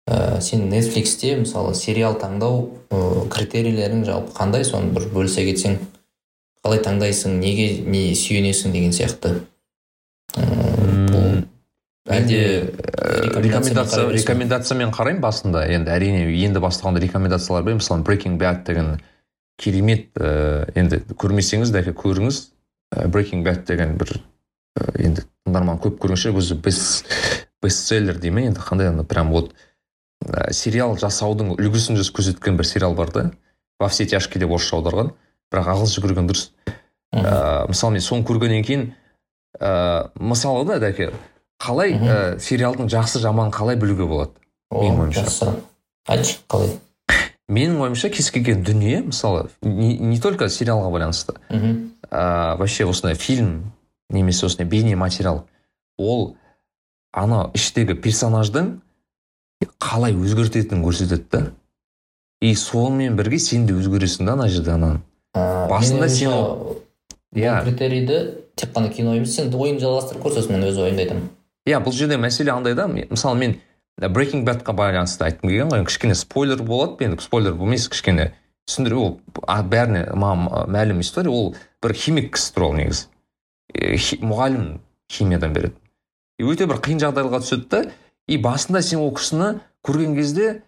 ә, сен нетфликсте мысалы сериал таңдау ә, критерийлерің жалпы қандай? Соны бір бөлісе кетсең қалай таңдайсың неге не сүйенесің деген сияқты. Әлде рекомендация рекомендациямен қараймын басында. Енді әрине енді бастағанда рекомендациялар беремін мысалы breaking bad деген керемет ә, енді көрмесеңіз де көріңіз. Ә, breaking bad деген бір ә, енді тыңдарман көп көргенше өзі бест бестселлер дей ме енді қандай ана прям вот ә, сериал жасаудың үлгісін жүз көрсеткен бір сериал бар да. Во все тяжкие деп орысша аударған. Бірақ ағылшынша көрген дұрыс. Ә, мысалы мен соны көргеннен кейін ә, мысалы да дәке қалай ә, сериалдың жақсы жаман қалай білуге болады? Менің ойымша. жақсы. Айтшы қалай? Менің ойымша кез келген дүние мысалы не, не только сериалға байланысты мхм ә, вообще осындай фильм немесе осындай бейнематериал ол ана іштегі персонаждың қалай өзгертетінін көрсетеді да. И сонымен бірге сен де өзгересің да ана жерде Басында сен иә. критерийді тек қана кино емес сен ойыңды жалғастырып көр сосын мен өз ойымды айтамын. Иә бұл жерде мәселе андай да мысалы мен breaking badқа байланысты айтқым келген ғой. Кішкене спойлер болады енді спойлер емес кішкене түсіндіру ол бәріне маған мәлім история ол бір химик кісі туралы негізі. Мұғалім химиядан береді. И өте бір қиын жағдайға түседі да и басында сен ол кісіні көрген кезде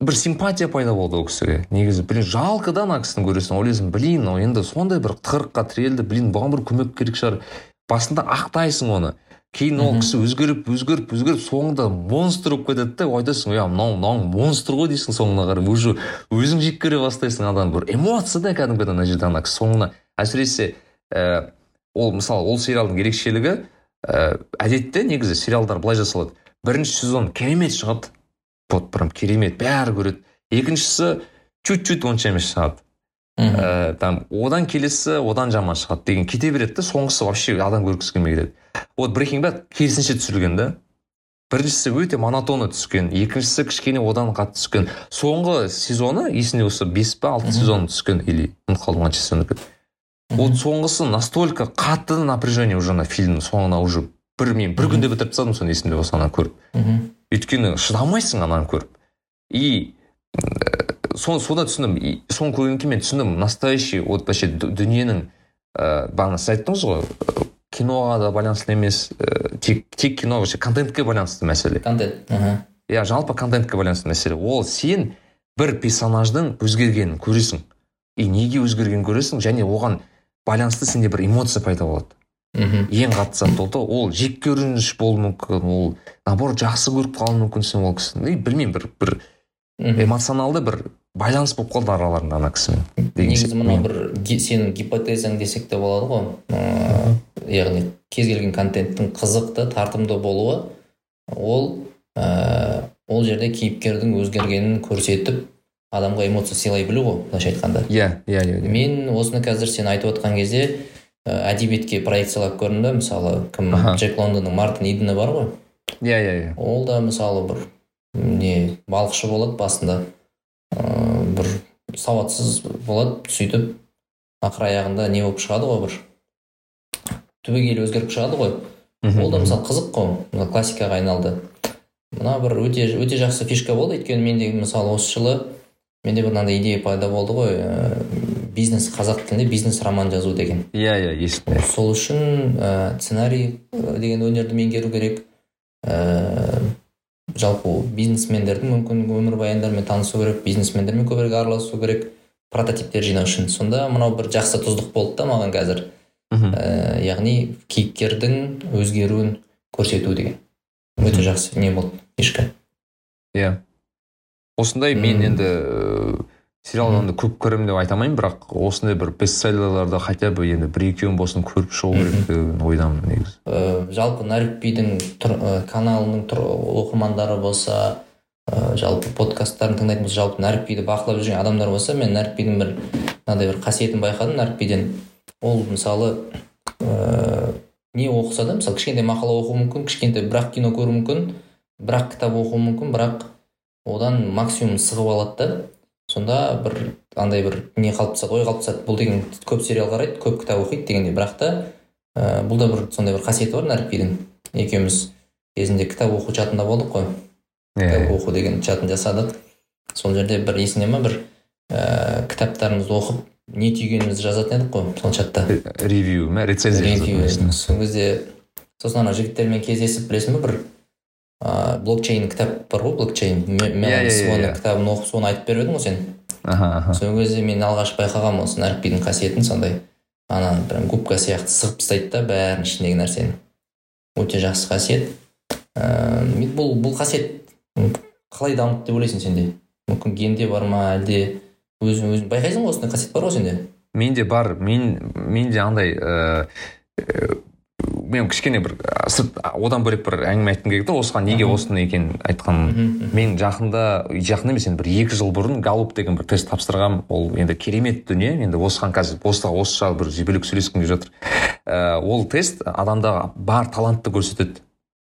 бір симпатия пайда болды ол кісіге. Негізі блин жалко да ана кісіні көресің. Ойлайсың блин ол енді сондай бір тығырыққа тірелді блин бұған бір көмек керек шығар. Басында ақтайсың оны. Кейін ол кісі өзгеріп өзгеріп өзгеріп соңында монстр болып кетеді да айтасың иә мынау мынау монстр ғой дейсің соңына қарай уже өзің жек көре бастайсың адам бір эмоция да кәдімгідей ана жерде ана кісі соңына әсіресе ә, ол мысалы ол сериалдың ерекшелігі ә, әдетте негізі сериалдар былай жасалады. Бірінші сезон керемет шығады. Вот прям керемет бәрі көреді. Екіншісі чуть чуть онша емес шығады. Ә, там одан келесі одан жаман шығады деген кете береді да соңғысы вообще адам көргісі келмей кетеді. Вот breaking bad керісінше түсірілген да. Біріншісі өте монотонно түскен екіншісі кішкене одан қатты түскен. Соңғы сезоны есімде болса бес па алты сезон түскен или ұмытып қалдым қанша сезон екен вот соңғысы настолько қатты напряжение уже ана фильмнің соңына уже бір мен бір күнде бітіріп тастадым соны есімде болса ананы көріп. Өйткені шыдамайсың ананы көріп. И ә, соны сода түсіндім и соны көргеннен кейін мен түсіндім. Настоящий вот вообще дүниенің ә, бағана сіз айттыңыз ғой киноға да байланысты емес ә, тек, тек кино вообще контентке байланысты мәселе. Контент мхм. Иә жалпы контентке байланысты мәселе. Ол сен бір персонаждың өзгергенін көресің. И неге өзгергенін көресің? Және оған байланысты сенде бір эмоция пайда болады. Мхм. Ең қатты зат ол да ол жек көрініш болуы мүмкін ол наоборот жақсы көріп қалуы мүмкін сен ол кісіні. И білмеймін бір бір эмоционалды бір байланыс болып қалды араларында ана кісімен негізі Мен- бір сенің гипотезаң десек те болады ғой. Ыыы, яғни кез келген контенттің қызықты тартымды болуы ол ә, ол жерде кейіпкердің өзгергенін көрсетіп адамға эмоция сыйлай білу ғой былайша айтқанда. Иә иә иә иә. мен осыны қазір сен айтып отқан кезде ә, әдебиетке проекциялап көрдім да мысалы кім Аха. джек лондонның мартин идені бар ғой. Иә иә иә. Ол да мысалы бір не балықшы болады басында. Ыыы бір сауатсыз болады сөйтіп ақыр аяғында не болып шығады ғой бір? Түбегейлі өзгеріп шығады ғой. Ол да мысалы қызық қой классикаға айналды. Мына бір өте өте жақсы фишка болды өйткені менде мысалы осы жылы менде бір мынандай идея пайда болды ғой ә, бизнес қазақ тілінде бизнес роман жазу деген. Иә иә есімде сол үшін ә, сценарий деген өнерді меңгеру керек. Ә, жалпы бизнесмендердің мүмкін өмірбаяндарымен танысу керек бизнесмендермен көбірек араласу керек прототиптер жинау үшін. Сонда мынау бір жақсы тұздық болды да маған қазір. Ә, яғни кейіпкердің өзгеруін көрсету деген. Өте жақсы. Не болды? Фишка иә. Осындай мен енді ә, сериалды көп көремін деп айта алмаймын бірақ осындай бір бестселлерларды хотя бы енді бір екеуін болсын көріп шығу керек деген ойдамын негізі. Ә, жалпы нарикбидің ә, каналының тұр- оқырмандары болса ә, жалпы подкасттарын тыңдайтын болса жалпы нарикбиді бақылап жүрген адамдар болса мен нарикбидің бір мынандай бір қасиетін байқадым. Нарикбиден ол мысалы ә, не оқыса да мысалы кішкентай мақала оқуы мүмкін кішкентай бірақ кино көруі мүмкін бірақ кітап оқуы мүмкін бірақ одан максимум сығып алады да. Сонда бір андай бір не қалып тастады ой қалып тастады. Бұл деген көп сериал қарайды көп кітап оқиды дегендей. Бірақ та ә, бұл да бір сондай бір қасиеті бар нарикбидің екеуміз кезінде кітап оқу чатында болдық қой. Кітап иә оқу деген чатын жасадық. Сол жерде бір есіңде ма бір ііі кітаптарымызды оқып не түйгенімізді жазатын едік қой сол чатта. Ревью ма рецензия ревью. сол кезде сосын ана жігіттермен кездесіп білесің ба бір ыыы блокчейн кітап бар ғой блокчейн. Иә, иә, иә, иә. кітабын оқып соны айтып беріп едің ғой сен. Аха аха. Сол кезде мен алғаш байқағанмын осы нәрікбидің қасиетін сондай. Ана прям губка сияқты сығып тастайды да бәрін ішіндегі нәрсені. Өте жақсы қасиет. Ыыы бұл бұл қасиет қалай дамыды деп ойлайсың сенде? Мүмкін генде бар ма әлде өзің өзің байқайсың ғой осындай қасиет бар ғой сенде? Менде бар. Мен менде андай ыыы мен кішкене бір ә, сырт одан бөлек бір әңгіме айтқым келеді да осыған неге осыны екенін айтқан мен жақында жақында емес енді бір екі жыл бұрын галуп деген бір тест тапсырғанмын ол енді керемет дүние енді осыған қазір осы осы бір бөлек сөйлескім келіп жатыр. Ә, ол тест адамда бар талантты көрсетеді.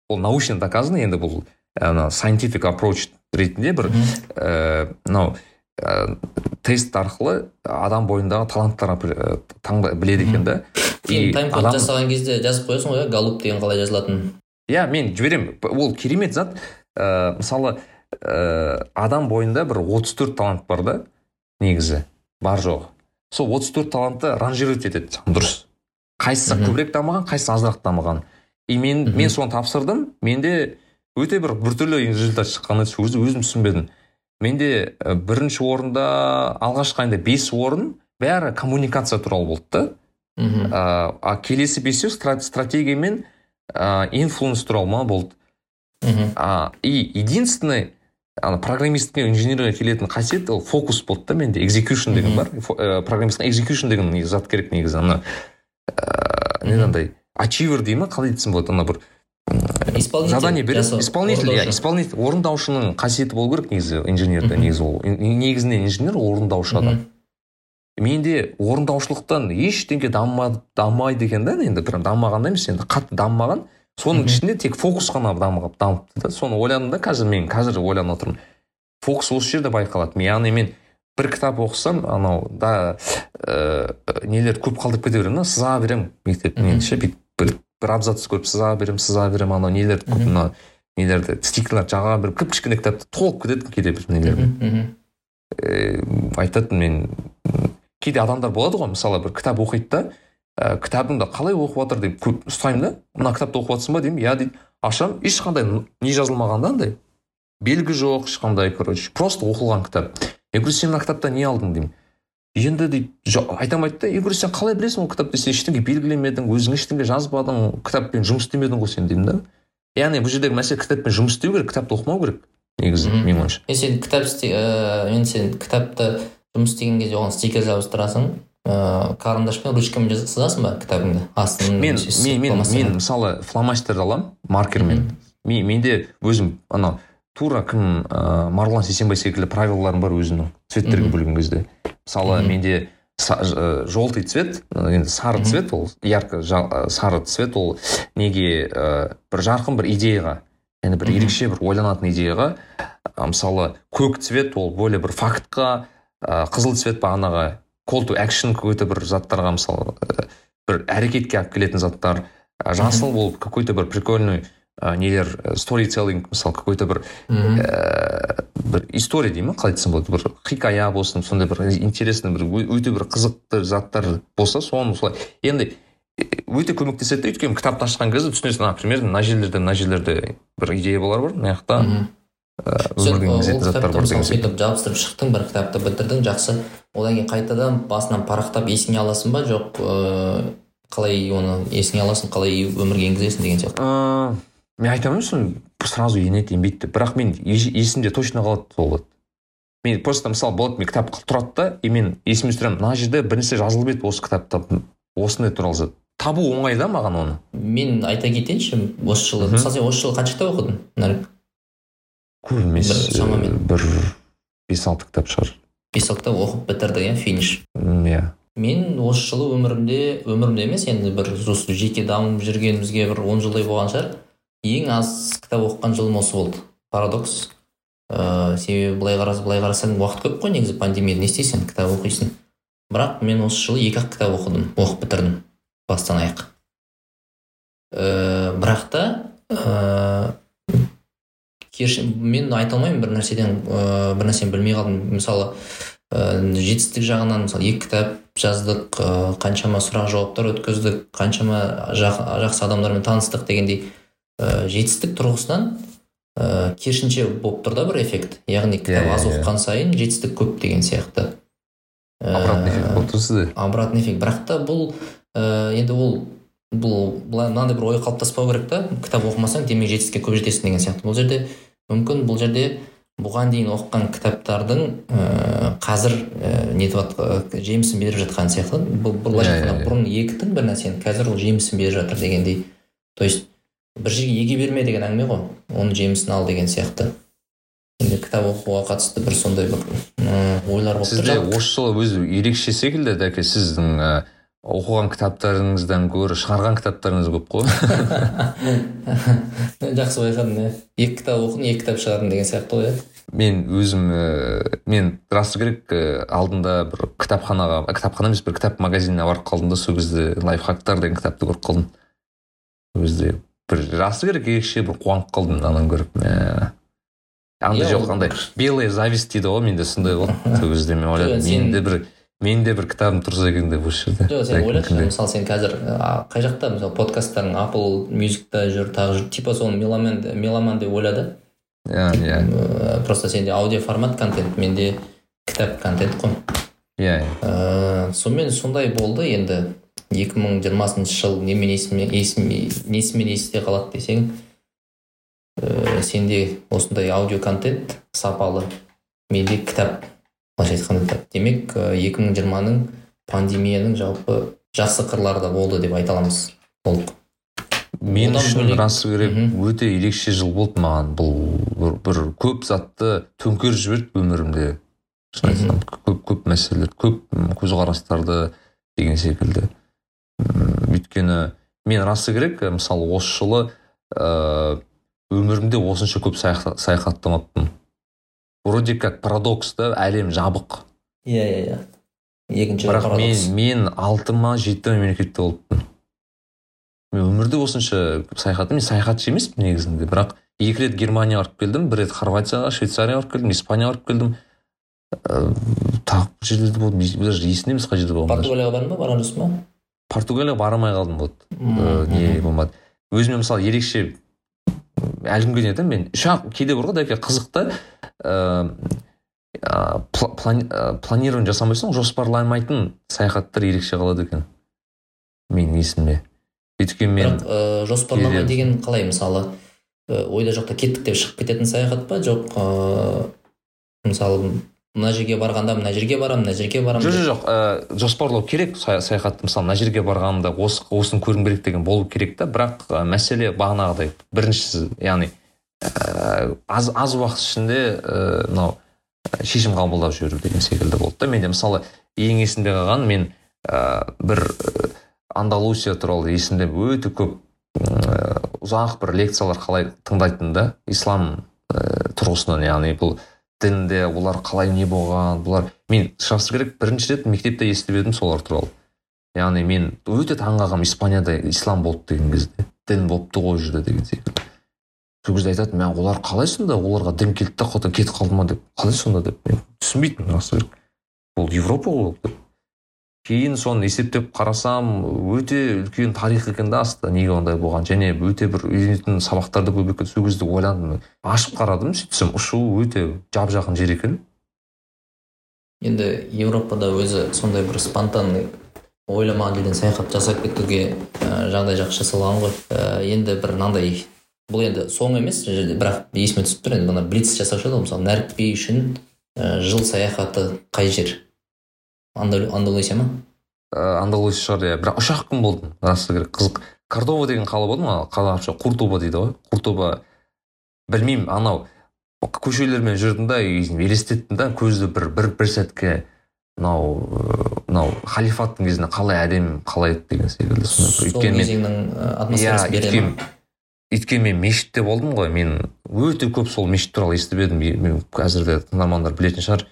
Ол научно доказано енді бұл ана scientific approach ретінде бір ііі мынау ііі тест арқылы адам бойындағы таланттар ә, таңда біледі екен да. Тайм-код адам- жасаған кезде жазып қоясың ғой иә галуп деген қалай жазылатынын иә мен жіберемін. Ол керемет зат. Ә, мысалы ә, адам бойында бір 34 талант бар да негізі. Бар жоғы сол 34 талантты ранжировать етеді дұрыс. Қайсысы көбірек дамыған қайсысы азырақ дамыған. И мен мен соны тапсырдым. Менде өте бір біртүрлі результат шыққан еді өзі өзім түсінбедім. Менде ә, бірінші орында алғашқы айында бес орын бәрі коммуникация туралы болды да мхм а, а келесі бесеу стра- стратегия мен ә, инфлуенс туралы ма болды. Мхм а, и единственный ана программистке инженерға келетін қасиет ол фокус болды да менде. Execution деген бар. Ә, execution деген зат керек негізі ана ыыы не андай ачивер дей ма қалай айтсам болады ана бір исполнитель задание береді исполнитель иә исполнитель орындаушының қасиеті болу керек негізі инженерде негізі ол. Негізінен инженер орындаушы адам. Менде орындаушылықтан дамымады дамымайды екен да енді прям дамымаған да емес енді қатты дамымаған. Соның ішінде тек фокус қана дамып дамыпты да. Соны ойладым да қазір мен қазір ойланып отырмын фокус осы жерде байқалады. Яғни мен бір кітап оқысам анау да ә, нелер көп қалдырып кете беремін да сыза беремін мектептен Мгм. ше бүйтіп бір, абзац көріп сыза беремін сыза беремін анау нелерді мына нелерді стикерлерді жаға беріп кіп кішкене кітапты толып кетеді кейде бір нелермен ііі айтатын мен кейде адамдар болады ғой мысалы бір кітап оқиды да ә, кітабыңды қалай оқып жатыр деп көп ұстаймын да мына кітапты оқып жатрсың ба деймін иә дейді. Ашамын ешқандай не жазылмаған да андай. Белгі жоқ ешқандай короче просто оқылған кітап. Я говорю сен мына кітаптан не алдың деймін. Енді дейді «Жо- айта алмайды да говорю сен қалай білесің ол кітапты? Сен ештеңе белгілемедің өзің ештеңе жазбадың кітаппен жұмыс істемедің ғой сен деймін да. Яғни бұл жердегі мәселе кітаппен жұмыс істеу керек кітапты оқымау керек негізі менің ойымша. Е сен кітап ыыы енді сен кітапты жұмыс істеген кезде оған стикер жабыстырасың ыыы карандашпен ручкамен сызасың ба кітабыңды? Астын мен мен мен, мысалы фломастерді аламын маркермен. Мен, менде өзім анау тура кім ә, марғұлан сейсенбай секілді правилаларым бар өзімнің цветтерге бөлген кезде. Мысалы менде желтый цвет ә, енді сары цвет ол ярко ә, сары цвет ол неге ә, бір жарқын бір идеяға яғни бір ерекше бір ойланатын идеяға ә, мысалы көк цвет ол более бір фактқа ә, қызыл цвет бағанағы call to action какой то бір заттарға мысалы ә, бір әрекетке алып келетін заттар ә, жасыл ол какой то бір прикольный нелер сторителлинг мысалы какой то бір ә, бір история дей ма қалай айтсам болады бір хикая болсын сондай бір интересный бір өте бір қызықты заттар болса соны солай енді э, өте көмектеседі да өйткені кітапты ашқан кезде түсінесің например мына жерлерде мына жерлерде бір идея болар бар мына жақта ә, сөйтіп жабыстырып шықтың бір кітапты бітірдің жақсы. Одан кейін қайтадан басынан парақтап есіңе аласың ба? Жоқ ыыы қалай оны есіңе аласың қалай өмірге енгізесің деген сияқты. Ә, мен айта алмаймын соны сразу енеді енбейді деп бірақ мен ес- есімде точно қалады сол мен просто мысалы болады мен кітап тұрады да и мен есіме түсіремін мына жерде бір нәрсе жазылып еді осы кітапта осындай туралы зат. Табу оңай да маған оны. Мен айта кетейінші осы жылы мысалы сен осы жылы қанша кітап оқыдың нарик көп емес шамамен. ә, бір бес алты кітап шығар. Бес алты кітап оқып бітірдің иә финиш. Иә. Мен осы жылы өмірімде өмірімде емес енді бір осы жеке дамып жүргенімізге бір он жылдай болған шығар. Ең аз кітап оқыған жылым осы болды. Парадокс. Ыыы себебі былай қараса былай қарасаң уақыт көп қой негізі пандемияда не істейсің кітап оқисың. Бірақ мен осы жылы екі ақ кітап оқыдым оқып бітірдім бастан аяқ. Ыыы бірақ та керісі мен айта алмаймын бір нәрседен ыыы бір нәрсені білмей қалдым. Мысалы ыыы жетістік жағынан мысалы екі кітап жаздық ыыы қаншама сұрақ жауаптар өткіздік қаншама жақ- жақсы адамдармен таныстық дегендей. Ыыы жетістік тұрғысынан ыыы керісінше болып тұр да бір эффект. Яғни кітап Иә, аз иә, иә. оқыған сайын жетістік көп деген сияқты. Обратный эффект болып тұр сізде обратный эффект. Бірақ та бұл ә, енді ол бұл былай мынандай бір ой қалыптаспау керек та. Кітап оқымасаң демек жетістікке көп жетесің деген сияқты. Бұл жерде мүмкін бұл жерде бұған дейін оқыған кітаптардың ә, қазір ә, нетіп жатқан жемісін беріп жатқан сияқты. Бұл былайша Иә, иә, айтқанда иә. бұрын ектің бір нәрсені қазір ол жемісін беріп жатыр дегендей. То есть бір жерге еге берме деген әңгіме ғой. Оның жемісін ал деген сияқты. Енді кітап оқуға қатысты бір сондай бір ойлар болып сізде осы жылы өзі ерекше секілді дәке сіздің ә, оқыған кітаптарыңыздан гөрі шығарған кітаптарыңыз көп қой. Жақсы байқадың иә. Екі кітап оқыдым екі кітап шығардым деген сияқты ғой иә. Мен өзім ә, мен расы керек ә, алдында бір кітапханаға кітапхана емес бір кітап магазиніне барып қалдым да сол кезде лайфхактар деген кітапты көріп қалдым. Сол кезде бір расы керек ерекше бір қуанып қалдым ананы көріп. Ә, андай жоқ андай белая зависть дейді ғой менде сондай болды сол кезде мен ойладым менде бір менде бір кітабым тұрса екен деп осы жерде. Жоқ сен ойлашы мысалы сен қазір қай жақта мысалы подкасттарың apple мюзикта жүр тағы жүр типа соны меломан меломан деп ойла да иә иә просто сенде аудио формат контент менде кітап контент қой. Иә сонымен сондай болды енді. 2020 жыл немен есіме есіме несімен есте қалады десең ә, сенде осындай аудио контент сапалы. Менде кітап былайша айтқанда кітап. Демек ә, 2020-ның пандемияның жалпы жақсы қырлары да болды деп айта аламыз. Толық. Мен үшін расы керек өте ерекше жыл болды маған бұл бір, бір көп затты төңкеріп жіберді өмірімде. Шын айтсам көп көп мәселелер көп көзқарастарды деген секілді. Өйткені мен расы керек мысалы осы жылы ә, өмірімде осынша көп саяхат- саяхаттамаппын вроде как парадокс та әлем жабық. Иә иә иә. Екінші бірақ парадокс. мен мен алты ма жеті мемлекетте болыппын. Мен өмірде осынша саяхат мен саяхатшы емеспін негізінде. Бірақ екі рет германияға барып келдім бір рет хорватияға швейцарияға барып келдім испанияға барып келдім. Ііі, тағы бір жерлерде болдым. Даже есімде емес қай жерде даже. португалияға бардың ба? Барған жоқсың ба португалияға бара алмай қалдым вот. Мм, Ііі, не болмады. Өзіме мысалы ерекше әлі күнге дейін айтамын мен. Ұшақ кейде бар ғой дәке қызық та. Плани- а, планирование жасамайсың жоспарламайтын саяхаттар ерекше қалады екен. Менің есімде. Өйткені мен бірақ ә, жоспарламай кейде- деген қалай мысалы? Ә, ойда жоқта кеттік деп шығып кететін саяхат па? Жоқ ә, мысалы мына жерге барғанда мына жерге барамын мына жерге барамын жоқ жоқ ә, жоспарлау керек сая- саяхатты мысалы мына жерге барғанда осы осыны көргім керек деген болу керек та. Бірақ ә, мәселе бағанағыдай біріншісі яғни ә, аз аз уақыт ішінде мынау ә, шешім қабылдап жіберу деген секілді болды да. Менде мысалы ең есімде қалған мен ә, бір ә, андалусия туралы есімде өте көп ә, ұзақ бір лекциялар қалай тыңдайтын да. Ислам ә, тұрғысынан яғни бұл дінде олар қалай не болған бұлар мен шынысы керек бірінші рет мектепте естіп едім солар туралы. Яғни мен өте таң қалғанмын испанияда ислам болды деген кезде дін болыпты ғой жерде деген секілді. Сол кезде айтатын мә олар қалай сонда? Оларға дін келді да кетіп қалды ма? деп. Қалай сонда? деп. Мен түсінбейтінмін расы керек ол европа ғой ол деп. Кейін соны есептеп қарасам өте үлкен тарих екен да астында неге ондай болған? Және өте бір үйренетін сабақтар да көп екен сол кезде ойландым ашып қарадым сөйтсем ұшу өте жап жақын жер екен. Енді еуропада өзі сондай бір спонтанный ойламаған жерден саяхат жасап кетуге ә, жағдай жақсы жасалған ғой. Ә, енді бір мынандай бұл енді соңы емес бірақ есіме түсіп тұр. Енді мына блиц жасаушы еді ғой мысалы нәрікби үшін ә, жыл саяхаты қай жер? Андалусия ма? Ә, андалусия шығар иә. Бірақ үш ақ күн болдым расы керек. Қызық. Кордова деген қала болды ма? Қазақша куртуба дейді ғой. Куртуба білмеймін анау. Көшелермен жүрдім да и елестеттім да көзді бір бір бір сәтке мынау ыыы, мынау халифаттың кезінде қалай әдемі қалай еді деген секілді өйткені мен ә, иә өйткені мен мешітте болдым ғой. Мен өте көп сол мешіт туралы естіп едім. Мен қазір де тыңдармандар білетін шығар.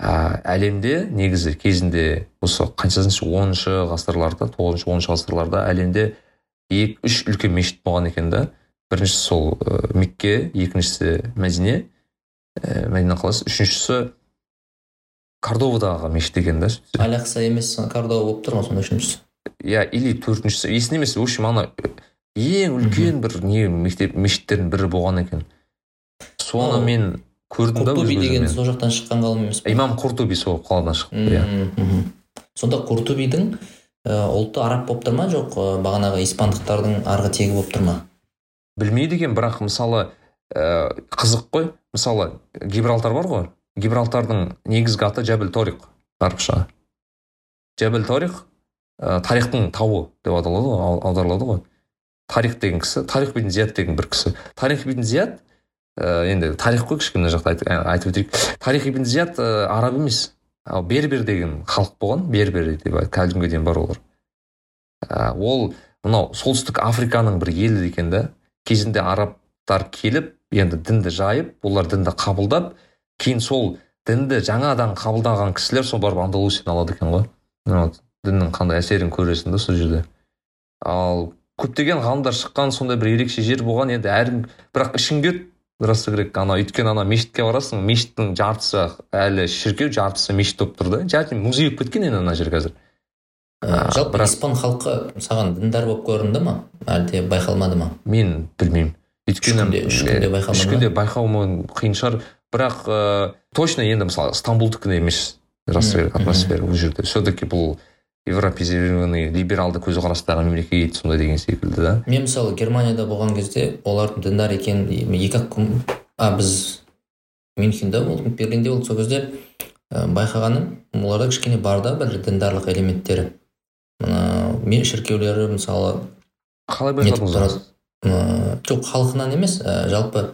Ә, әлемде негізі кезінде осы қаншасыншы оныншы ғасырларда тоғызыншы оныншы ғасырларда әлемде екі үш үлкен мешіт болған екен да. Біріншісі сол ә, мекке екіншісі мәдине ә, мәдина қаласы. Үшіншісі кордовадағы мешіт екен да. Алякса емес кордова болып тұр ғой сонда үшіншісі? Иә или төртіншісі есімде емес. В общем ана ең үлкен бір не мектеп мешіттердің бірі болған екен. Соны мен көрдім да өз куртуби деген сол жақтан шыққан ғалым емес па имам куртуби сол қаладан шықты иә. сонда куртубидің ә, ұлты араб болып тұр ма? Жоқ ә, бағанағы испандықтардың арғы тегі болып тұр ма? Білмейді екен бірақ мысалы ә, қызық қой. Мысалы гибралтар бар ғой. Гибралтардың негізгі аты жәбіл торик арабша жәбіл торик ә, тарихтың тауы деп аталады ғой аударылады ғой. Тарих деген кісі тарих бен зият деген бір кісі. Тарих бен зият ә, енді тарих қой кішкене жақта айт- айтып өтейік. Тарих ибн зият ә, араб емес. Ал бербер деген халық болған. Бербер деп күнге дейін бар олар. Ә, ол мынау солтүстік африканың бір елі екен да. Кезінде арабтар келіп енді дінді жайып олар дінді қабылдап кейін сол дінді жаңадан қабылдаған кісілер сол барып андалусияны алады екен ғой. Вот діннің қандай әсерін көресің да сол жерде. Ал көптеген ғалымдар шыққан сондай бір ерекше жер болған. Енді әр бірақ ішің расы керек ана өйткені ана мешітке барасың мешіттің жартысы әлі шіркеу жартысы мешіт болып тұр да жарты музей болып кеткен енді ана жер қазір. Ә, жалпы бірақ- испан халқы саған діндар болып көрінді ма? Әлде байқалмады ма? мен білмеймін. Өйткені Ешкімде- ешкімде байқалмады ма? ешкімде байқауым қиын шығар. Бірақ ә, точно енді мысалы стамбулдікіндей емес. Рас керек атмосфера ол жерде. Все таки бұл европеизированный либералды көзқарастағы мемлекет сондай деген секілді да. Мен мысалы германияда болған кезде олардың діндар екенін екі ақ күн а біз мюнхенде болдық берлинде болдық. Сол кезде ә, байқағаным оларда кішкене бар да бір діндарлық элементтері. Мына мен шіркеулері мысалы қалай байқадыңыз М, жоқ халқынан емес ә, жалпы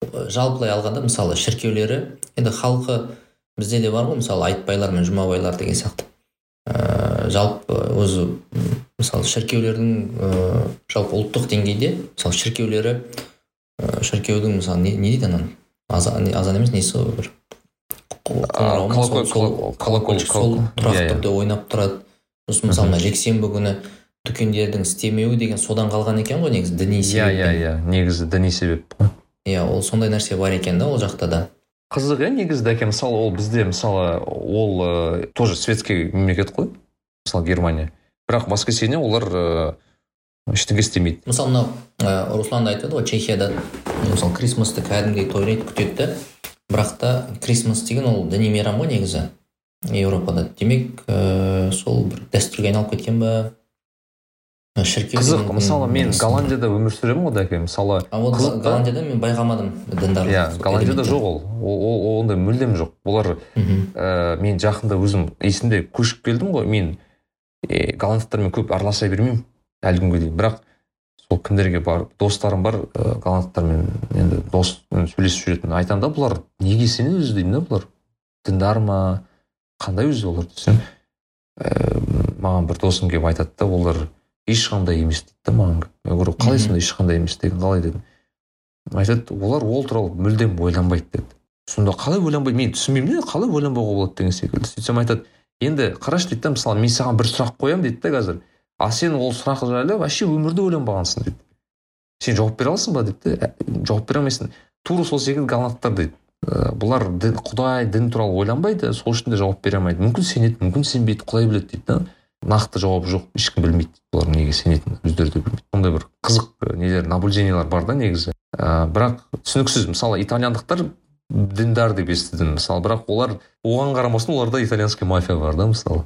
ә, жалпылай алғанда мысалы шіркеулері енді халқы бізде де бар ғой мысалы айтбайлар мен жұмабайлар деген сияқты. Жалпы өзі мысалы шіркеулердің ә, жалпы ұлттық деңгейде мысалы шіркеулері ә, шіркеудің мысалы не, не дейді ананы? Азан, азан емес несі ғой бір? Колокольчик сол колокол. тұрақты Иә, иә. түрде ойнап тұрады. Сосын мысалы мына жексенбі күні дүкендердің істемеуі деген содан қалған екен ғой негізі діни иә иә иә. Негізі діни себеп. Қой иә ол сондай нәрсе бар екен да ол жақта да. Қызық иә негізі дәке мысалы ол бізде мысалы ол ә, тоже светский мемлекет қой. Мысалы германия бірақ воскресенье олар ә, ештеңе істемейді. Мысалы мынау ә, руслан да айтады ғой чехияда мысалы крисмасты кәдімгідей тойлайды күтеді да бірақ та крисмас деген ол діни мейрам ғой негізі еуропада демек ә, сол бір дәстүрге айналып кеткен ба? Шіркеу қызық. мысалы мен голландияда өмір сүремін ғой дәке мысалы а вот қызық голландияда мен байқамадым діндарлық иә сол голландияда жоқ ол. Ол ондай мүлдем жоқ. Олар мхм. ә, мен жақында өзім есімде көшіп келдім ғой. Мен ә, голландтармен көп араласа бермеймін әлі күнге дейін. Бірақ сол кімдерге бар достарым бар ә, голландтармен енді доспен сөйлесіп жүретін. Айтамын да бұлар неге сенеді өзі деймін да бұлар? Діндар ма? Қандай өзі олар десем? Ә, маған бір досым келіп айтады да олар ешқандай емес дейді да маған. Мен говорю қалай сонда ешқандай емес деген қалай? дедім. Айтады олар ол туралы мүлдем ойланбайды деді. Сонда қалай ойланбайды? мен түсінбеймін қалай ойланбауға болады? деген секілді. Сөйтсем айтады енді қарашы дейді да мысалы мен саған бір сұрақ қоямын дейді да қазір. А сен ол сұрақ жайлы вообще өмірде ойланбағансың дейді. Сен жауап бере аласың ба дейді «Ә, жауап бере алмайсың. Тура сол секілді голландтар дейді. «Ә, бұлар дін, құдай дін туралы ойланбайды сол үшін де жауап бере алмайды. Мүмкін сенеді мүмкін сенбейді құдай біледі дейді да нақты жауап жоқ ешкім білмейді бұлар неге сенетінін өздері де білмейді. Сондай бір қызық нелер наблюдениялар бар да негізі. Ә, бірақ түсініксіз мысалы итальяндықтар діндар деп естідім мысалы. Бірақ олар оған қарамастан оларда итальянский мафия бар да мысалы.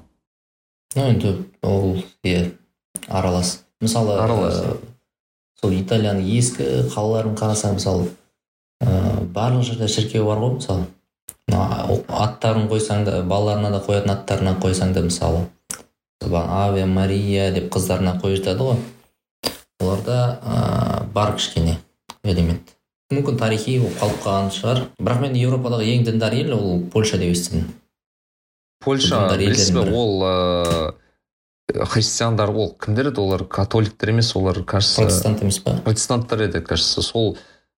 Ну енді ол иә аралас. Мысалы Аралас. ә, сол италияның ескі қалаларын қарасаң мысалы ә, барлық жерде шіркеу бар ғой мысалы. Аттарын қойсаң да балаларына да қоятын аттарына қойсаң да мысалы. Аве мария деп қыздарына қойып жатады ғой. Оларда ә, бар кішкене элемент. Мүмкін тарихи болып қалып қалған шығар. бірақ мен еуропадағы ең діндар ел ол польша деп естідім. Польша білесіз бе ол ыыы христиандар ол кімдер еді? Олар католиктер емес олар кажется протестант емес па? протестанттар еді кажется. Сол